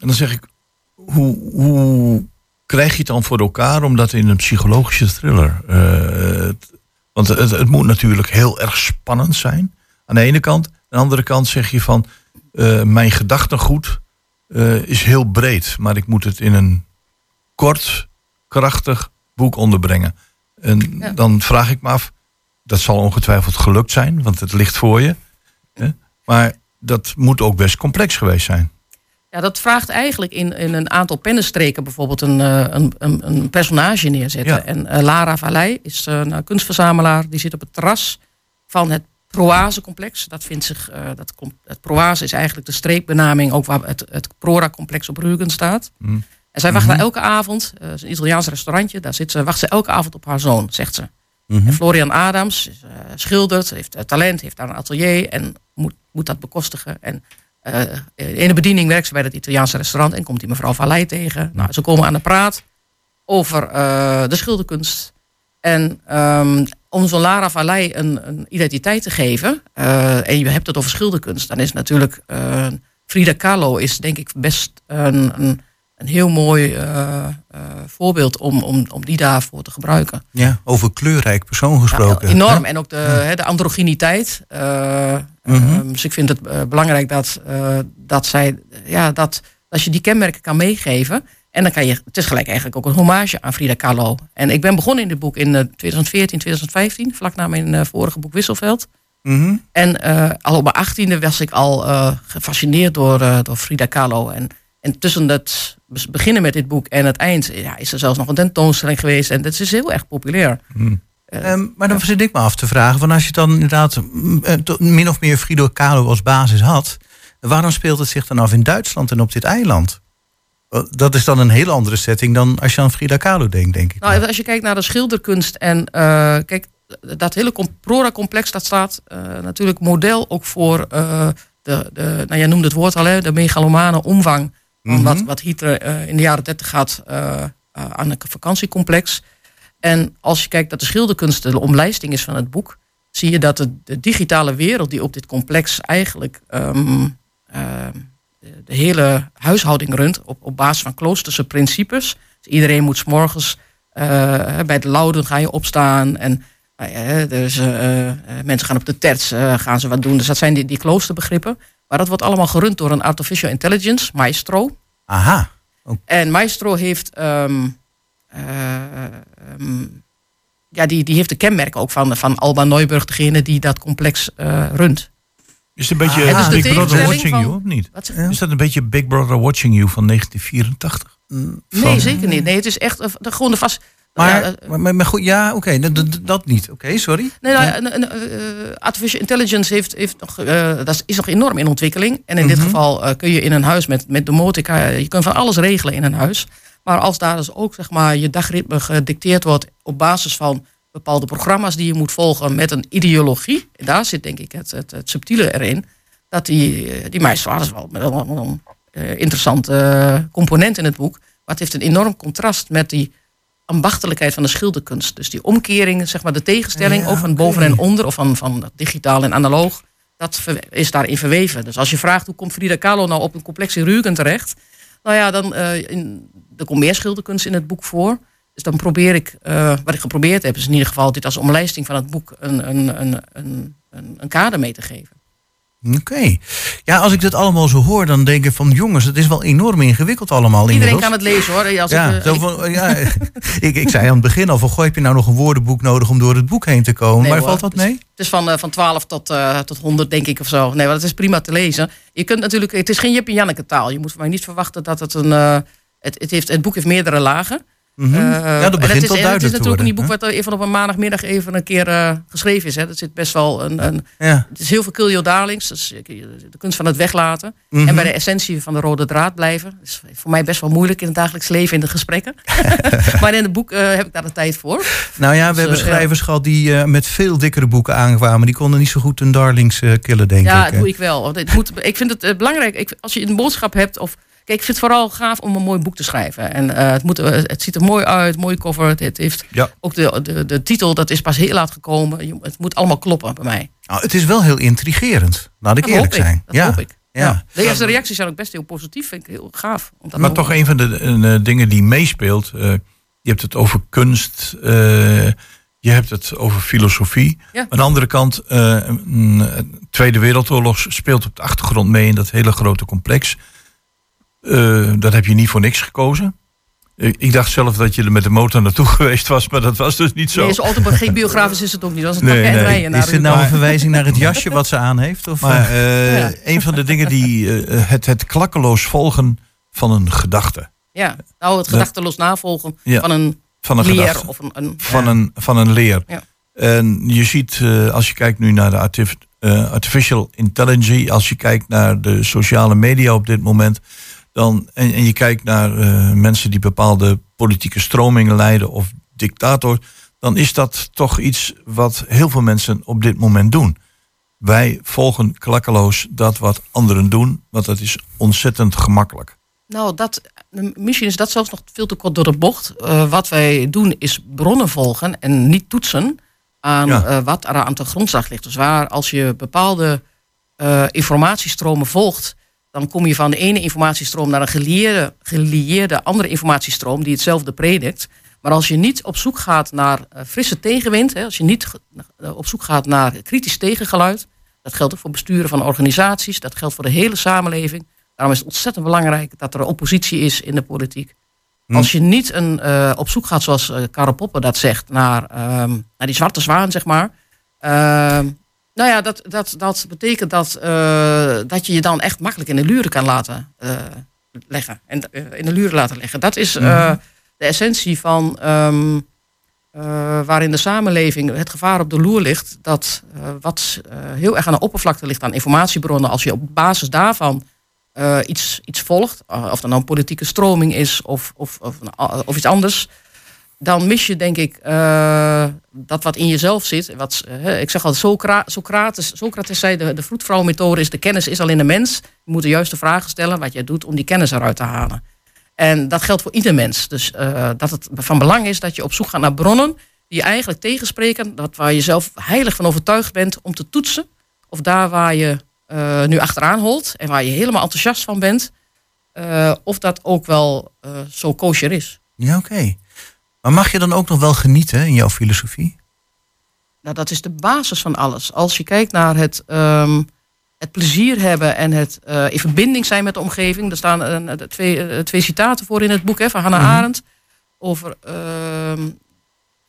B: en dan zeg ik, hoe, hoe krijg je het dan voor elkaar om dat in een psychologische thriller? Het, want het, het moet natuurlijk heel erg spannend zijn. Aan de ene kant. Aan de andere kant zeg je van, mijn gedachtegoed is heel breed, maar ik moet het in een kort, krachtig boek onderbrengen. En ja. dan vraag ik me af, dat zal ongetwijfeld gelukt zijn, want het ligt voor je. Hè? Maar dat moet ook best complex geweest zijn.
F: Ja, dat vraagt eigenlijk in, in een aantal pennenstreken bijvoorbeeld een, een, een, een personage neerzetten. Ja. En uh, Lara Vallei is een kunstverzamelaar, die zit op het terras van het Proaze-complex. Dat vindt zich, uh, dat komt, het Proaze is eigenlijk de streekbenaming, ook waar het, het Prora-complex op Rügen staat. Mm. En zij wacht mm -hmm. elke avond, uh, is een Italiaans restaurantje, daar zit ze, wacht ze elke avond op haar zoon, zegt ze. Mm -hmm. En Florian Adams is, uh, schildert, heeft talent, heeft daar een atelier en moet, moet dat bekostigen. En in de bediening werkt ze bij het Italiaanse restaurant en komt die mevrouw Vallei tegen. Nou, ze komen aan de praat over de schilderkunst. En um, om zo'n Lara Vallei een, een, identiteit te geven, en je hebt het over schilderkunst, dan is natuurlijk Frida Kahlo is denk ik best een, een, een heel mooi uh, voorbeeld om, om, om die daarvoor te gebruiken.
C: Ja, over kleurrijk persoon gesproken.
F: Ja, enorm. En ook de, ja. de androgyniteit. Mm -hmm. dus ik vind het belangrijk dat, dat zij, ja, dat als je die kenmerken kan meegeven. En dan kan je, het is gelijk eigenlijk ook een hommage aan Frida Kahlo. En ik ben begonnen in dit boek in 2014, eh, 2015, vlak na mijn vorige boek Wisselveld. -hmm. En al op mijn achttiende was ik al gefascineerd door, door Frida Kahlo. En, en tussen het beginnen met dit boek en het eind ja, is er zelfs nog een tentoonstelling geweest. En dat is heel erg populair.
C: Mm. Um, maar dan ja. zit ik me af te vragen, van als je dan inderdaad min of meer Frida Kahlo als basis had, waarom speelt het zich dan af in Duitsland en op dit eiland? Dat is dan een hele andere setting dan als je aan Frida Kahlo denkt, denk ik.
F: Nou, als je kijkt naar de schilderkunst en uh, kijk, dat hele Prora-complex, dat staat uh, natuurlijk model ook voor uh, de, de, nou jij noemde het woord al, hè, de megalomane omvang van mm -hmm. wat, wat Hitler in de jaren 30 gaat aan een vakantiecomplex. En als je kijkt dat de schilderkunst de omlijsting is van het boek, zie je dat de, de digitale wereld die op dit complex eigenlijk um, de hele huishouding runt op, op basis van kloosterse principes. Dus iedereen moet s morgens bij de louden ga je opstaan en dus, uh, mensen gaan op de terts, gaan ze wat doen. Dus dat zijn die, die kloosterbegrippen. Maar dat wordt allemaal gerund door een artificial intelligence, Maestro.
C: Aha.
F: Okay. En Maestro heeft, um, um, ja, die, die heeft de kenmerken ook van, van Alba Neuburg, degene die dat complex runt.
B: Is het een beetje ah, Big Brother Watching van, You, of niet? Is dat een beetje Big Brother Watching You van 1984?
F: Mm, nee, zeker niet. Nee, het is echt de, gewoon de vast...
C: Maar, ja, maar, maar, goed, ja, oké, okay, dat, dat niet. Oké, okay, sorry.
F: Nee, nou, uh, uh, artificial intelligence heeft, heeft nog, uh, dat is nog enorm in ontwikkeling. En in mm -hmm. dit mhm. geval kun je in een huis met, met domotica, je kunt van alles regelen in een huis. Maar als daar dus ook zeg maar, je dagritme gedicteerd wordt op basis van bepaalde programma's die je moet volgen met een ideologie. En daar zit denk ik het, het, het subtiele erin. Dat die, eh, die meisje is wel met een, een interessante component in het boek. Maar het heeft een enorm contrast met die ambachtelijkheid van de schilderkunst. Dus die omkering, zeg maar de tegenstelling, ja, of van boven en onder, of van, van digitaal en analoog, dat is daarin verweven. Dus als je vraagt hoe komt Frida Kahlo nou op een complexe Rügen terecht, nou ja, dan uh, in, er komt meer schilderkunst in het boek voor. Dus dan probeer ik, uh, wat ik geprobeerd heb, is in ieder geval dit als omlijsting van het boek een, een, een, een, een kader mee te geven.
C: Oké. Ja, als ik dit allemaal zo hoor, dan denk ik van jongens, het is wel enorm ingewikkeld allemaal.
F: Iedereen
C: inmiddels.
F: kan het lezen hoor. Als
C: ja,
F: ik,
C: zo van, ja ik, ik zei aan het begin al van, gooi heb je nou nog een woordenboek nodig om door het boek heen te komen?
F: Nee,
C: maar
F: hoor.
C: valt dat mee?
F: Het is van, uh, van 12 tot, uh, tot 100 denk ik of zo. Nee, maar dat is prima te lezen. Je kunt natuurlijk, het is geen Jip en Janneke taal. Je moet van mij niet verwachten dat het een, het, het, heeft, het boek heeft meerdere lagen.
C: Mm -hmm. ja, dat begint
F: het is,
C: duidelijk
F: Het is natuurlijk niet boek wat even op een maandagmiddag even een keer uh, geschreven is. Hè. Dat zit best wel een. een
C: ja.
F: Het is heel veel kill your darlings. Dus de kunst van het weglaten.
C: Mhm.
F: Mm -hmm. En bij de essentie van de rode draad blijven. Dat is voor mij best wel moeilijk in het dagelijks leven in de gesprekken. maar in het boek uh, heb ik daar de tijd voor.
C: Nou ja, we dus, hebben schrijvers gehad die met veel dikkere boeken aankwamen. Die konden niet zo goed hun darlings killen, denk
F: ja,
C: ik.
F: Ja, dat doe ik wel. Het moet, ik vind het belangrijk. Ik, als je een boodschap hebt of Kijk, ik vind het vooral gaaf om een mooi boek te schrijven. En uh, het, moet, het ziet er mooi uit, mooi cover. Het heeft
B: ja.
F: ook de, de, de titel, dat is pas heel laat gekomen. Het moet allemaal kloppen bij mij.
C: Nou, het is wel heel intrigerend, laat ik
F: dat
C: eerlijk zijn.
F: Ik. Dat
C: ja.
F: hoop ik.
C: Ja.
F: Ja. De eerste reacties zijn ook best heel positief. Vind ik heel gaaf.
B: Maar toch een van de uh, dingen die meespeelt. Uh, je hebt het over kunst. Uh, je hebt het over filosofie.
F: Ja.
B: Aan de andere kant, Tweede Wereldoorlog speelt op de achtergrond mee in dat hele grote complex. Uh, dat heb je niet voor niks gekozen. Ik, dacht zelf dat je er met de motor naartoe geweest was, maar dat was dus niet zo.
F: Nee, zo autobiografisch is het ook niet. Dat is een
B: Nee,
F: nee,
B: nee.
F: rijden
C: Is dit nou een verwijzing naar het jasje wat ze aan heeft? Of,
B: Maar
C: uh,
B: uh,
F: Ja.
B: een van de dingen die uh, het, het klakkeloos volgen van een gedachte.
F: Ja, nou het gedachteloos navolgen
B: Ja.
F: van een
B: Van een
F: leer
B: gedachte.
F: of een... een
B: Van,
F: ja.
B: een, van een leer.
F: Ja.
B: En je ziet, uh, als je kijkt nu naar de artif- uh, artificial intelligence, als je kijkt naar de sociale media op dit moment, dan, en, en je kijkt naar uh, mensen die bepaalde politieke stromingen leiden of dictator, dan is dat toch iets wat heel veel mensen op dit moment doen. Wij volgen klakkeloos dat wat anderen doen, want dat is ontzettend gemakkelijk.
F: Nou, dat, misschien is dat zelfs nog veel te kort door de bocht. Uh, wat wij doen is bronnen volgen en niet toetsen aan
B: Ja.
F: uh, wat er aan de grondslag ligt. Dus waar als je bepaalde uh, informatiestromen volgt, dan kom je van de ene informatiestroom naar een gelieerde, gelieerde andere informatiestroom die hetzelfde predikt. Maar als je niet op zoek gaat naar uh, frisse tegenwind, hè, als je niet ge- op zoek gaat naar kritisch tegengeluid, dat geldt ook voor besturen van organisaties, dat geldt voor de hele samenleving. Daarom is het ontzettend belangrijk dat er oppositie is in de politiek.
C: Hm.
F: Als je niet een, uh, op zoek gaat, zoals Karel Popper dat zegt, naar, um, naar die zwarte zwaan, zeg maar. Uh, nou ja, dat, dat, dat betekent dat, uh, dat je je dan echt makkelijk in de luren kan laten uh, leggen. En uh, in de luren laten leggen. Dat is uh, de essentie van um, waarin de samenleving het gevaar op de loer ligt. Dat wat heel erg aan de oppervlakte ligt aan informatiebronnen. Als je op basis daarvan iets, iets volgt, of dat nou een politieke stroming is of, of, of, of iets anders, dan mis je denk ik uh, dat wat in jezelf zit. Wat, ik zeg al, Socra Socrates, Socrates zei, de, de vroedvrouwmethode is de kennis is al in de mens. Je moet de juiste vragen stellen wat jij doet om die kennis eruit te halen. En dat geldt voor ieder mens. Dus uh, dat het van belang is dat je op zoek gaat naar bronnen die je eigenlijk tegenspreken, dat waar je zelf heilig van overtuigd bent om te toetsen. Of daar waar je uh, nu achteraan holt en waar je helemaal enthousiast van bent, of dat ook wel zo kosher is.
C: Ja, oké. Maar mag je dan ook nog wel genieten in jouw filosofie?
F: Nou, dat is de basis van alles. Als je kijkt naar het, um, het plezier hebben en het uh, in verbinding zijn met de omgeving. Er staan uh, twee, twee, citaten voor in het boek hè, van Hannah -hmm. Arendt. Over um,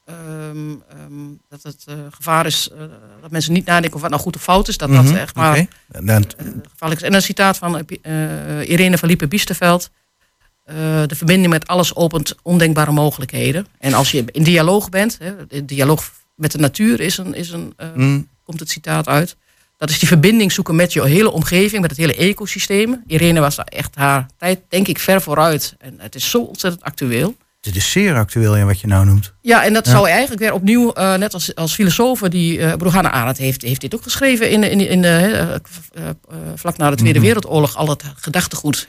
F: um, dat het gevaar is dat mensen niet nadenken of wat nou goed of fout is. Dat
C: Mhm,
F: dat -hmm. echt maar
C: okay.
F: gevaarlijk is. En een citaat van Irene van Liepen-Biesterveld. Uh, de verbinding met alles opent ondenkbare mogelijkheden. En als je in dialoog bent, hè, dialoog met de natuur is een, is een uh, mm. komt het citaat uit. Dat is die verbinding zoeken met je hele omgeving, met het hele ecosysteem. Irene was daar echt haar tijd, denk ik, ver vooruit. En het is zo ontzettend actueel.
C: Het is zeer actueel in wat je nou noemt.
F: Ja, en dat ja. zou eigenlijk weer opnieuw, uh, net als, als filosofen, die uh, Arendt heeft, heeft dit ook geschreven in, in, in de, uh, vlak na de Tweede
C: Mhm.
F: mm -hmm. Wereldoorlog, al het gedachtegoed.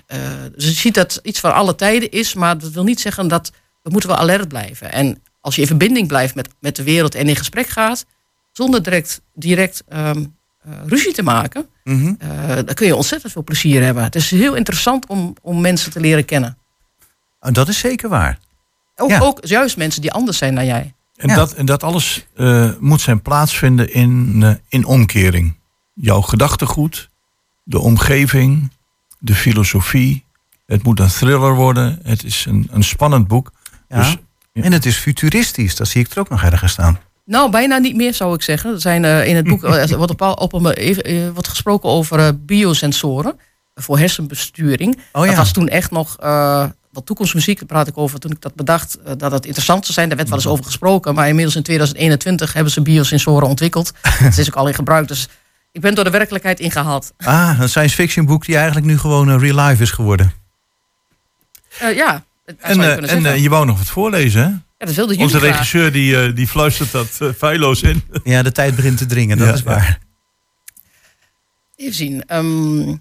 F: dus je ziet dat iets van alle tijden is, maar dat wil niet zeggen dat we moeten wel alert blijven. En als je in verbinding blijft met, met de wereld en in gesprek gaat, zonder direct, direct um, ruzie te maken,
C: Mhm.
F: mm -hmm. dan kun je ontzettend veel plezier hebben. Het is heel interessant om, om mensen te leren kennen.
C: Oh, dat is zeker waar.
F: Ook,
C: Ja.
F: ook juist mensen die anders zijn dan jij.
B: En,
C: Ja.
B: dat, en dat alles eh, moet zijn plaatsvinden in, eh, in omkering. Jouw gedachtegoed, de omgeving, de filosofie. Het moet een thriller worden. Het is een, een spannend boek.
C: Ja.
B: Dus Ja.
C: En het is futuristisch, dat zie ik er ook nog ergens staan.
F: Nou, bijna niet meer zou ik zeggen. Er zijn, eh, in het boek wordt, op, op een, even, wordt gesproken over biosensoren voor hersenbesturing.
C: Oh ja.
F: Dat was toen echt nog eh, wat toekomstmuziek. Daar praat ik over toen ik dat bedacht. eh, dat het interessant zou zijn. Daar werd wel eens over gesproken. Maar inmiddels in 2021 hebben ze biosensoren ontwikkeld. Het is ook al in gebruik. Dus ik ben door de werkelijkheid ingehaald.
C: Ah, een science fiction boek die eigenlijk nu gewoon een real life is geworden.
F: Eh, ja, dat zou
B: En,
F: je
B: en je wou nog wat voorlezen, hè?
F: ja, dat wilde
B: Onze
F: graag.
B: regisseur die, die fluistert dat feilloos in.
C: Ja, de tijd begint te dringen, dat
B: Ja,
C: is waar.
F: Even zien. ehm.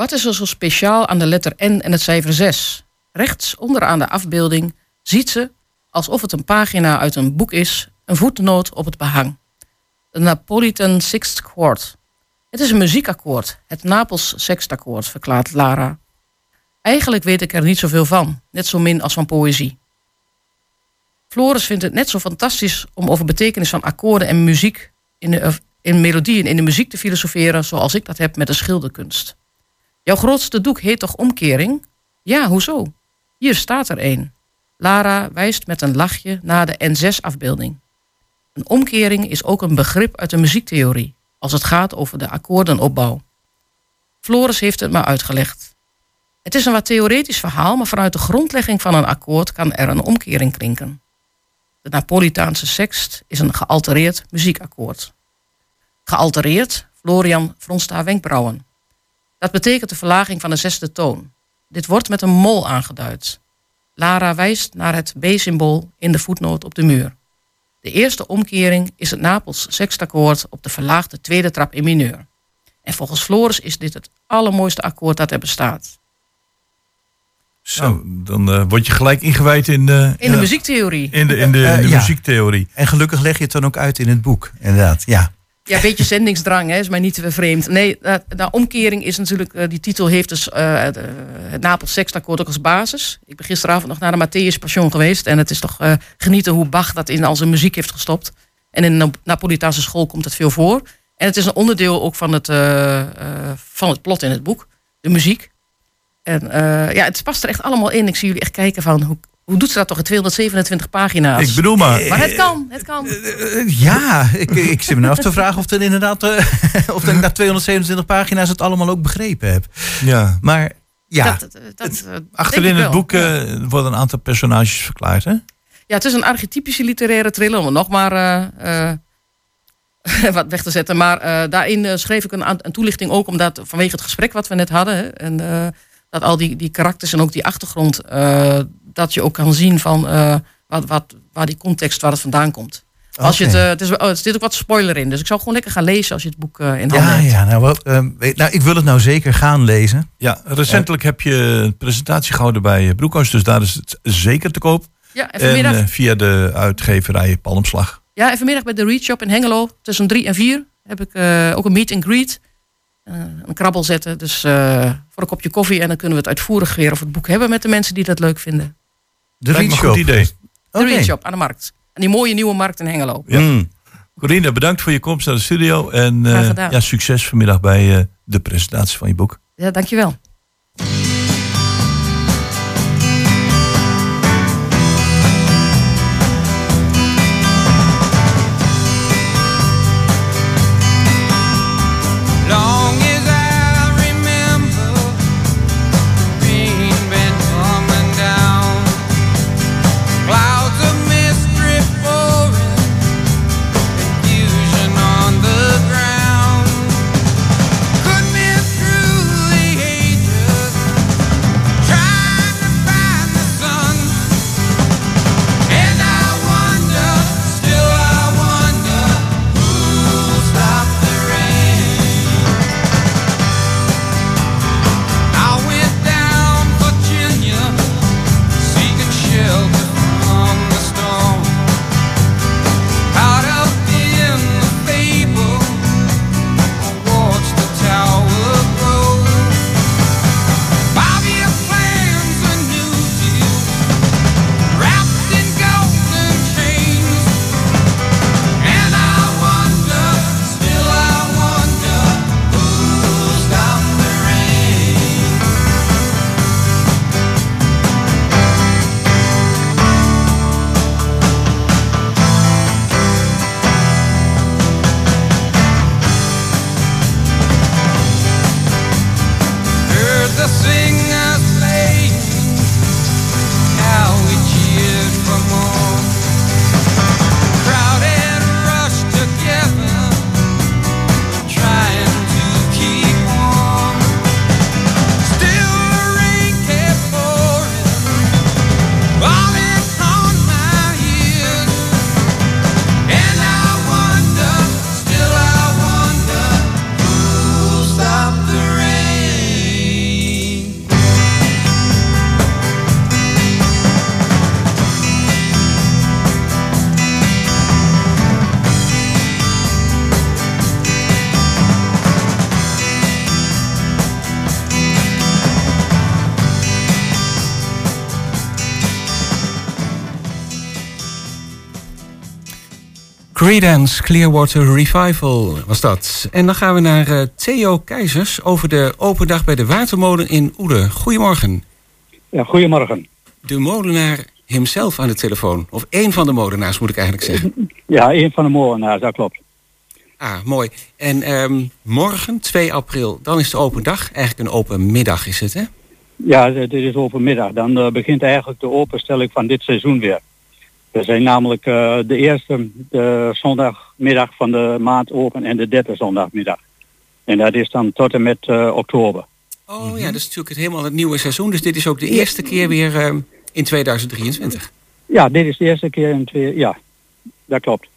F: Wat is er zo speciaal aan de letter N en het cijfer 6? Rechts onderaan de afbeelding ziet ze, alsof het een pagina uit een boek is, een voetnoot op het behang. De Napolitan Sixth Chord. Het is een muziekakkoord, het Napels Sextakkoord, verklaart Lara. Eigenlijk weet ik er niet zoveel van, net zo min als van poëzie. Floris vindt het net zo fantastisch om over betekenis van akkoorden en muziek in, de, in melodieën in de muziek te filosoferen zoals ik dat heb met de schilderkunst. Jouw grootste doek heet toch omkering? Ja, hoezo? Hier staat er een. Lara wijst met een lachje naar de N6-afbeelding. Een omkering is ook een begrip uit de muziektheorie, als het gaat over de akkoordenopbouw. Floris heeft het maar uitgelegd. Het is een wat theoretisch verhaal, maar vanuit de grondlegging van een akkoord kan er een omkering klinken. De Napolitaanse sext is een gealtereerd muziekakkoord. Gealtereerd, Florian fronst haar wenkbrauwen. Dat betekent de verlaging van de zesde toon. Dit wordt met een mol aangeduid. Lara wijst naar het B-symbool in de voetnoot op de muur. De eerste omkering is het Napels sextakkoord op de verlaagde tweede trap in mineur. En volgens Floris is dit het allermooiste akkoord dat er bestaat.
B: Zo, dan eh, word je gelijk ingewijd in, eh,
F: In de muziektheorie.
B: in de, in de,
C: Eh,
B: in de
C: ja.
B: muziektheorie.
C: En gelukkig leg je het dan ook uit in het boek, inderdaad. Ja.
F: Ja, beetje zendingsdrang, hè, is mij niet te vreemd. Nee, eh, de omkering is natuurlijk, eh, die titel heeft dus eh, het, Napels Sextakkoord ook als basis. Ik ben gisteravond nog naar de Matthäus Passion geweest. En het is toch genieten hoe Bach dat in al zijn muziek heeft gestopt. En in de Napolitaanse school komt het veel voor. En het is een onderdeel ook van het, van het plot in het boek. De muziek. En ja, het past er echt allemaal in. Ik zie jullie echt kijken van, hoe, hoe doet ze dat toch in 227 pagina's?
B: Ik bedoel maar.
F: maar het kan, het kan.
C: Eh, ja, ik, ik zit me nou af te vragen of, er inderdaad, eh, of ik na 227 pagina's het allemaal ook begrepen heb.
B: Ja.
C: Maar ja,
F: Dat, dat, eh,
B: Achterin het boek eh, worden een aantal personages verklaard, hè?
F: Ja, het is een archetypische literaire thriller, om het nog maar eh, eh, wat weg te zetten. Maar eh, daarin eh, schreef ik een, een toelichting ook, omdat vanwege het gesprek wat we net hadden. Hè, en eh, dat al die, die karakters en ook die achtergrond, eh, dat je ook kan zien van eh, wat, wat, waar die context, waar het vandaan komt. Als je het, eh, het is, oh, er zit ook wat spoiler in, dus ik zou gewoon lekker gaan lezen als je het boek eh, in handen
C: ja,
F: hebt.
C: ja nou, wel, eh, weet- nou, ik wil het nou zeker gaan lezen.
B: Ja, recentelijk heb je een presentatie gehouden bij Broekhuis, dus daar is het zeker te koop.
F: Ja, en
B: En
F: vanmiddag,
B: via de uitgeverij Palmslag.
F: ja, en vanmiddag bij de Read Shop in Hengelo, tussen drie en vier, heb ik eh, ook een meet and greet. Eh, een krabbel zetten, dus eh, voor een kopje koffie. En dan kunnen we het uitvoerig weer over het boek hebben met de mensen die dat leuk vinden.
C: De
B: Lijkt me
C: Read
B: een goed
C: Shop.
B: idee.
F: De
C: Oké.
F: Read Shop aan de markt. En die mooie nieuwe markt in Hengelo.
B: Ja.
C: Mm.
B: Corine, bedankt voor je komst naar de studio. En eh, ja, succes vanmiddag bij eh, de presentatie van je boek.
F: Ja, dankjewel.
A: Creedence Clearwater Revival was dat. En dan gaan we naar eh, Theo Keizers over de open dag bij de Watermolen in Oede. Goedemorgen.
G: Ja, goedemorgen.
A: De molenaar hemzelf aan de telefoon. Of één van de molenaars moet ik eigenlijk zeggen.
G: Ja, een van de molenaars, dat klopt.
A: Ah, mooi. En ehm, morgen, 2 april, dan is de open dag. Eigenlijk een open middag is het, hè?
G: Ja, dit is overmiddag. Dan eh, begint eigenlijk de openstelling van dit seizoen weer. We zijn namelijk eh, de eerste de zondagmiddag van de maand open en de derde zondagmiddag. En dat is dan tot en met eh, oktober.
A: Oh ja, dat is natuurlijk het, helemaal het nieuwe seizoen. Dus dit is ook de eerste keer weer ehm, in 2023.
G: Ja, dit is de eerste keer in twee... Ja, dat klopt.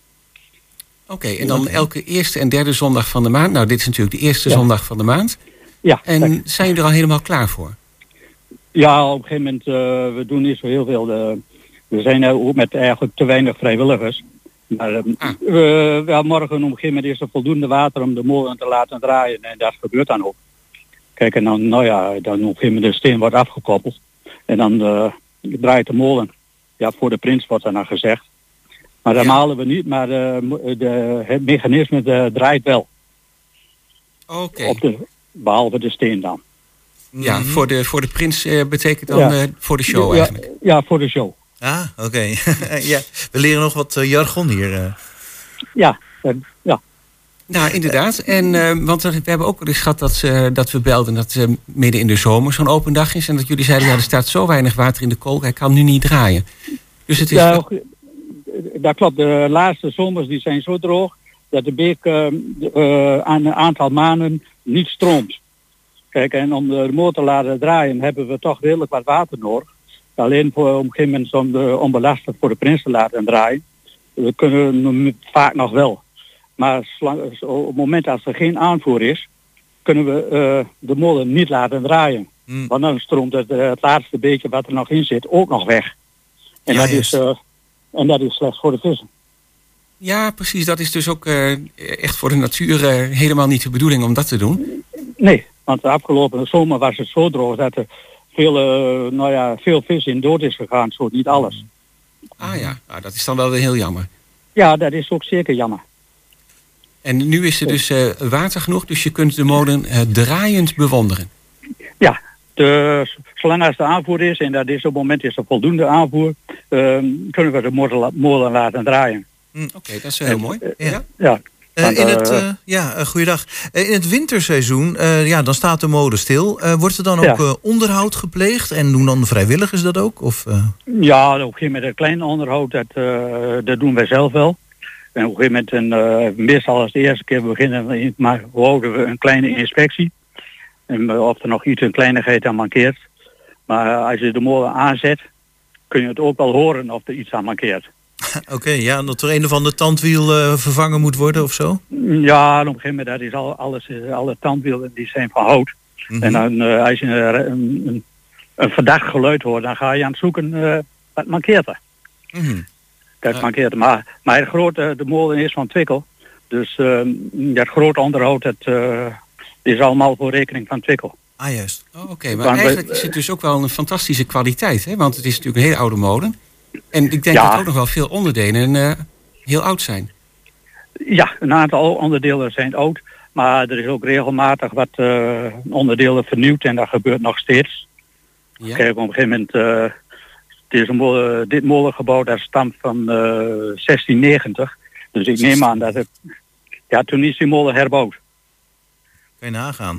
A: Oké, en dan elke eerste en derde zondag van de maand. Nou, dit is natuurlijk de eerste
G: Ja.
A: zondag van de maand.
G: Ja,
A: En zijn jullie er al helemaal klaar voor?
G: Ja, op een gegeven moment, eh, we doen niet zo heel veel. De, we zijn er ook met eigenlijk te weinig vrijwilligers. Maar eh,
A: Ah.
G: we- ja, morgen op een gegeven moment is er voldoende water om de molen te laten draaien. En dat gebeurt dan ook. Kijk, en dan, nou ja, dan op een gegeven moment de steen wordt afgekoppeld. En dan eh, draait de molen. Ja, voor de prins wordt er dan gezegd. Maar dan
A: Ja.
G: malen we niet, maar eh, mo- de, het mechanisme eh, draait wel.
A: Oké.
G: Op de, behalve de steen dan.
A: Ja,
C: Mhm.
A: voor de, voor de prins eh, betekent dan
G: Ja.
A: eh, voor de show
G: ja,
A: eigenlijk.
G: ja, voor de show.
C: Ah, oké. ja, we leren nog wat eh, jargon hier. eh.
G: Ja, eh, ja.
A: Nou, inderdaad. En, eh, want er- we hebben ook wel eens gehad dat, ze, dat we belden dat eh, midden in de zomer zo'n open dag is. En dat jullie zeiden, ja, er staat zo weinig water in de kool, hij kan nu niet draaien. Dus het is...
G: Ja, dat klopt. De laatste zomers die zijn zo droog dat de beek aan een aantal maanden niet stroomt. Kijk, en om de motor te laten draaien hebben we toch redelijk wat water nodig. Alleen voor op een gegeven moment om de onbelastend voor de prins te laten draaien. We kunnen hem vaak nog wel. Maar zolang- op het moment als er geen aanvoer is, kunnen we eh, de molen niet laten draaien.
C: Hmm.
G: Want dan stroomt het, eh, het laatste beetje wat er nog in zit ook nog weg. En,
C: Ja,
G: dat,
C: juist.
G: is, eh, en dat is slecht voor de vissen.
A: Ja, precies. Dat is dus ook echt voor de natuur helemaal niet de bedoeling om dat te doen.
G: Nee, want de afgelopen zomer was het zo droog dat er veel, eh, nou ja, veel vis in dood is gegaan. Zo niet alles.
A: Ah ja, nou, dat is dan wel weer heel jammer.
G: Ja, dat is ook zeker jammer.
A: En nu is er dus eh, water genoeg, dus je kunt de molen eh, draaiend bewonderen.
G: Ja, de, zolang als de aanvoer is, en dat is op het moment is er voldoende aanvoer, ehm, kunnen we de molen, la- molen laten draaien.
A: Oké, dat is heel mooi.
C: Ja.
A: Ja.
G: Ja,
C: Eh, in het,
G: eh,
C: eh, ja, eh, goeiedag. In het winterseizoen, ja, dan staat de molen stil. Wordt er dan ook
G: Ja.
C: onderhoud gepleegd? En doen dan de vrijwilligers dat ook? Of,
G: ja op een gegeven moment een klein onderhoud, dat, dat doen wij zelf wel. En op een gegeven moment, een, meestal als de eerste keer beginnen, we- maar houden we een kleine inspectie. En of er nog iets een kleinigheid aan mankeert. Maar als je de molen aanzet, kun je het ook wel horen of er iets aan mankeert.
C: Oké, ja, dat er een of ander tandwiel eh, vervangen moet worden of zo?
G: Ja, op een gegeven moment dat is al, alles, eh, alle tandwielen die zijn van hout.
C: Mhm.
G: En dan eh, als je een, een, een verdacht geluid hoort, dan ga je aan het zoeken wat mankeert er.
C: Mhm.
G: Dat
A: Ja.
G: mankeert er. Maar, maar het grote, de molen is van Twikkel. Dus eh, dat groot onderhoud, dat eh, is allemaal voor rekening van Twikkel.
C: Ah, juist.
A: Oh, Oké, maar
G: Want we-
A: eigenlijk is het dus ook wel een fantastische kwaliteit, hè? Want het is natuurlijk een hele oude molen. En ik denk
G: Ja.
A: dat ook nog wel veel onderdelen eh, heel oud zijn.
G: Ja, een aantal onderdelen zijn oud. Maar er is ook regelmatig wat eh, onderdelen vernieuwd en dat gebeurt nog steeds.
A: Ja?
G: Kijk, op een gegeven moment, eh, deze molen, dit molengebouw dat stamt van eh, 1690. Dus ik neem aan dat het, ja, toen is die molen herbouwd.
C: Kan je nagaan.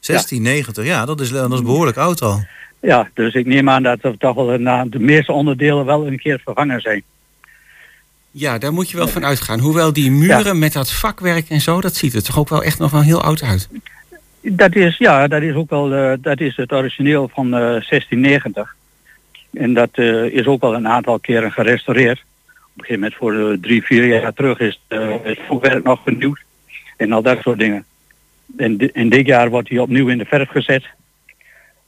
C: 1690, ja, dat is, dat is behoorlijk oud al.
G: Ja, dus ik neem aan dat er toch wel een, de meeste onderdelen wel een keer vervangen zijn.
A: Ja, daar moet je wel van uitgaan. Hoewel die muren met dat vakwerk en zo, dat ziet er toch ook wel echt nog wel heel oud uit.
G: Dat is, ja, dat is ook wel, eh, dat is het origineel van eh, 1690. En dat eh, is ook wel een aantal keren gerestaureerd. Op een gegeven moment voor eh, drie, vier jaar terug is eh, het voetwerk nog vernieuwd. En al dat soort dingen. En, en dit jaar wordt hij opnieuw in de verf gezet.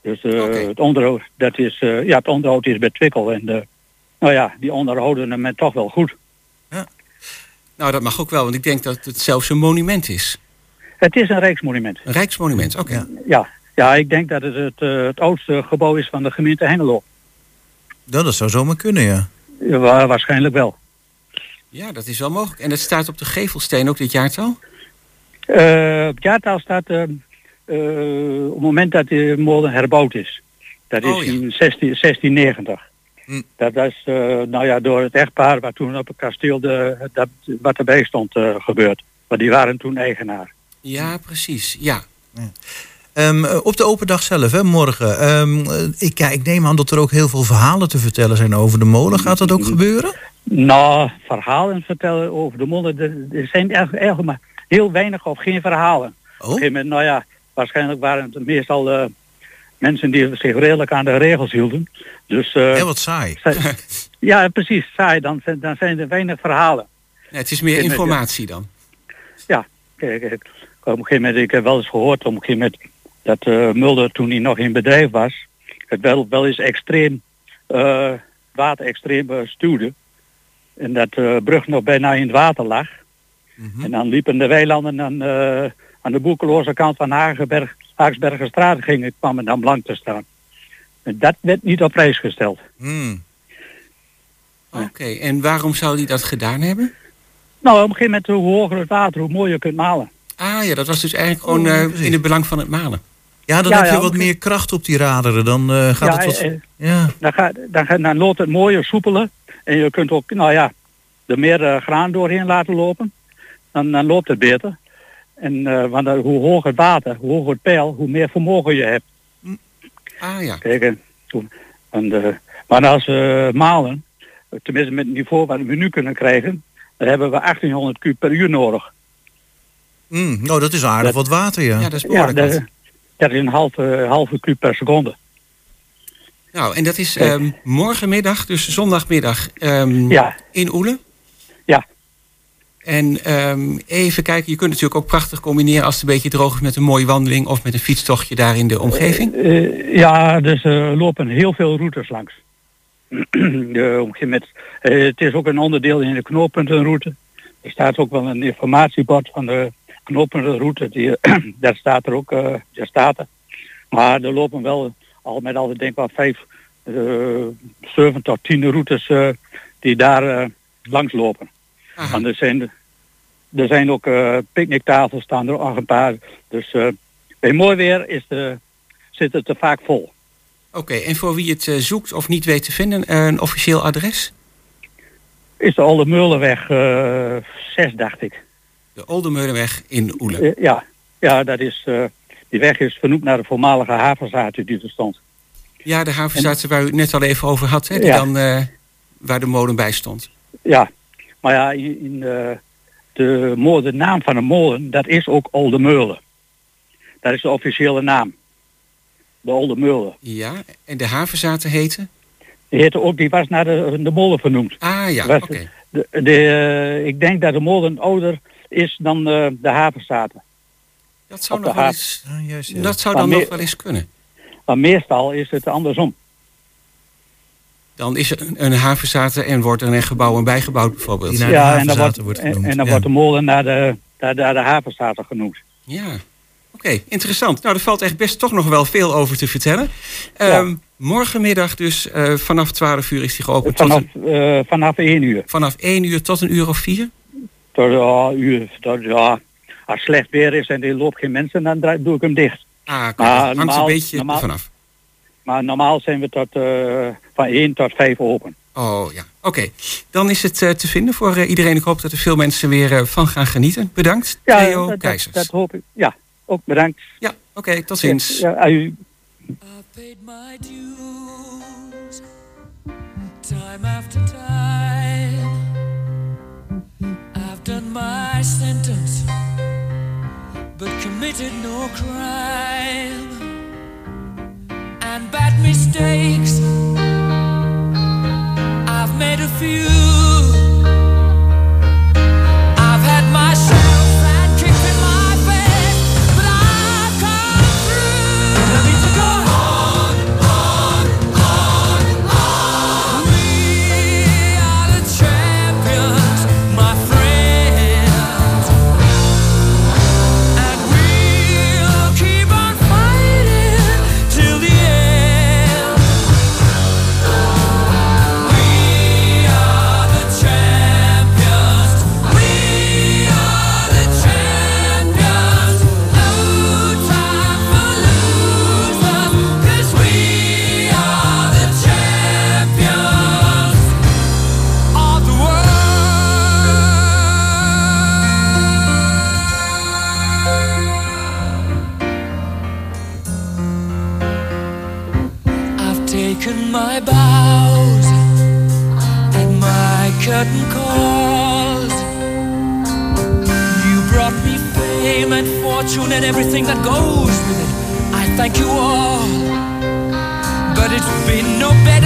G: Dus eh, het onderhoud, dat is, eh, ja, het onderhoud is bij Twikkel. En de, nou ja, die onderhouden hem toch wel goed.
A: Nou, dat mag ook wel, want ik denk dat het zelfs een monument is.
G: Het is een rijksmonument.
A: Een rijksmonument, oké.
C: Ja.
G: Ja, ja ik denk dat het het, eh, het oudste gebouw is van de gemeente Hengelo.
C: Ja, dat zou zomaar kunnen, ja.
G: Ja, wa- waarschijnlijk wel.
A: Ja, dat is wel mogelijk. En het staat op de gevelsteen ook dit jaartal?
G: Eh, op het jaartal staat eh, op het moment dat de molen herbouwd is. Dat is
A: Oh, ja.
G: in 16, 1690.
C: Hm.
G: Dat is eh, nou ja, door het echtpaar wat toen op het kasteel de, dat, wat erbij stond eh, gebeurd. Want die waren toen eigenaar.
A: Ja, precies. Ja.
C: Ehm, eh, op de open dag zelf, hè, morgen. Ehm, eh, ik, ja, ik neem aan dat er ook heel veel verhalen te vertellen zijn over de molen. Gaat dat ook gebeuren?
G: Nou, verhalen vertellen over de molen. Er, zijn eigenlijk, eigenlijk maar heel weinig of geen verhalen. Op een
C: Oh,
G: gegeven moment, nou ja, waarschijnlijk waren het meestal eh, mensen die zich redelijk aan de regels hielden. Dus eh,
C: heel wat saai.
G: zij- ja, precies, saai. Dan, zijn- dan zijn er weinig verhalen.
A: Nee, het is meer
G: Ja,
A: informatie dan.
G: Kijk, ik, op een gegeven moment, ik heb wel eens gehoord op een gegeven moment dat eh, Mulder toen hij nog in bedrijf was, het wel, wel eens extreem, eh, water extreem stuwde. En dat de brug nog bijna in het water lag.
C: Mhm.
G: En dan liepen de weilanden eh, aan de boekeloze kant van Hagenberg, Haagsbergerstraat gingen, kwamen dan blank te staan. En dat werd niet op prijs gesteld.
C: Hmm.
A: Oké, en waarom zou die dat gedaan hebben?
G: Nou, op een gegeven moment, hoe hoger het water, hoe mooier je kunt malen.
A: Ah ja, dat was dus eigenlijk gewoon eh, in het belang van het malen.
C: Ja, dan
G: Ja,
C: heb je
G: ja,
C: wat meer kracht op die raderen. Dan eh, gaat
G: ja,
C: het wat...
G: eh,
C: ja.
G: dan, gaat, dan, gaat, dan loopt het mooier, soepeler. En je kunt ook, nou ja, er meer graan doorheen laten lopen. Dan, dan loopt het beter. En eh, want dan, hoe hoger het water, hoe hoger het peil, hoe meer vermogen je hebt.
A: Ah ja.
G: Kijk, en toen, en, eh, maar als we malen, tenminste met het niveau wat we nu kunnen krijgen, dan hebben we 1800 kub per uur nodig.
C: Hmm, nou, dat is aardig
G: Dat-
C: wat water, ja.
A: Ja, dat is
G: Ja,
A: behoorlijk
G: dat,
A: wat.
G: dat is een halve, halve kub per seconde.
A: Nou, en dat is ehm, morgenmiddag, dus zondagmiddag, ehm,
G: Ja,
A: in Oelen. En ehm, even kijken, je kunt natuurlijk ook prachtig combineren als het een beetje droog is met een mooie wandeling of met een fietstochtje daar in de omgeving.
G: Eh, ja, dus er lopen heel veel routes langs. de, eh, het is ook een onderdeel in de knooppuntenroute. Er staat ook wel een informatiebord van de knooppuntenroute. Die, daar staat er ook, eh daar staat er. Maar er lopen wel al met al, ik denk wel vijf, eh, zeven tot tien routes eh, die daar eh, langs lopen.
A: Aha.
G: Want er zijn, er zijn ook eh picknicktafels staan er ook een paar. Dus eh, bij mooi weer is de, zit het er vaak vol.
A: Oké, en voor wie het eh, zoekt of niet weet te vinden, een officieel adres?
G: Is de Oude Meulenweg eh 6, dacht ik.
A: De Oldemeulenweg in Oelen.
G: Ja. ja, dat is, die weg is vernoemd naar de voormalige havenzaad die er stond.
A: Ja, de havenzaten waar u het net al even over had, hè, die
G: Ja.
A: dan, waar de molen bij stond.
G: Ja, maar ja, in, in eh, de, mo- de naam van de molen, dat is ook Oude Meulen. Dat is de officiële naam. De Oude Meulen.
A: Ja, en de havenzaten heten?
G: Die, heette ook, die was naar de, de molen vernoemd.
A: Ah ja, oké.
G: De, de, eh, ik denk dat de molen ouder is dan eh, de havenzaten.
A: Dat zou,
G: de
A: nog wel eens,
C: Ah, juist, ja.
A: dat zou dan nog wel eens kunnen.
G: Maar meestal is het andersom.
A: Dan is er een, een havenzaten en wordt er een gebouw en bijgebouwd bijvoorbeeld.
G: Ja, en dan wordt,
C: wordt
G: en,
C: genoemd.
G: en dan
C: ja.
G: wordt de molen naar de, naar, naar de havenzaten genoemd.
A: Ja, oké, interessant. Nou, er valt echt best toch nog wel veel over te vertellen.
G: Ja.
A: Ehm, morgenmiddag dus eh, vanaf 12 uur is die geopend.
G: Vanaf,
A: tot
G: eh, vanaf 1 uur.
A: vanaf 1 uur tot een uur of 4?
G: Tot, ja, uur tot, ja, als het slecht weer is en er loopt geen mensen, dan draai- doe ik hem dicht.
A: Ah,
G: Maar
A: dat hangt
G: normaal-
A: een beetje
G: normaal-
A: vanaf.
G: Maar normaal zijn we tot, eh, van 1 tot 5 open.
A: Oh ja, oké. Dan is het eh, te vinden voor eh, iedereen. Ik hoop dat er veel mensen weer van gaan genieten. Bedankt,
G: Ja,
A: Theo
G: dat, dat,
A: Keizers.
G: dat hoop ik. Ja, ook bedankt.
A: Ja, oké, tot ziens.
G: Ja.
H: I've paid my dues time after time. I've done my sentence, but committed no crime. And bad mistakes, I've made a few. Fortune and everything that goes with it. I thank you all, but it's been no bed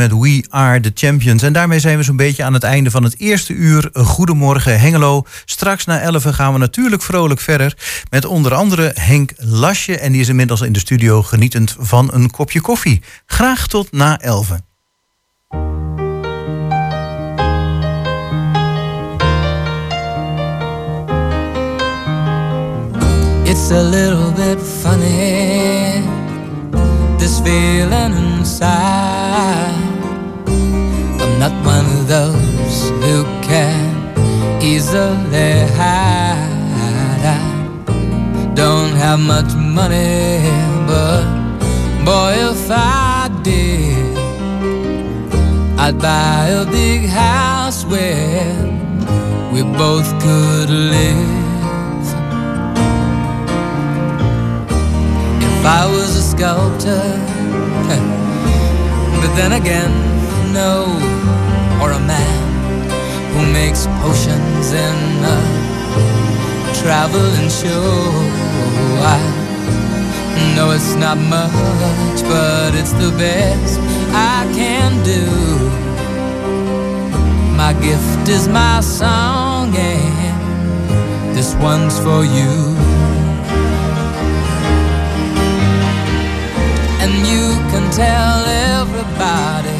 C: met We Are The Champions. En daarmee zijn we zo'n beetje aan het einde van het eerste uur. Goedemorgen Hengelo. Straks na 11 gaan we natuurlijk vrolijk verder. Met onder andere Henk Lasje. En die is inmiddels in de studio genietend van een kopje koffie. Graag tot na 11.
H: It's a little bit funny, this inside. Not one of those who can easily hide. I don't have much money, but boy, if I did, I'd buy a big house where we both could live. If I was a sculptor, but then again, no, or a man who makes potions in a traveling show. I know it's not much, but it's the best I can do. My gift is my song, and this one's for you. and you can tell everybody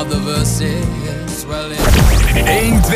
H: of the verses, well, it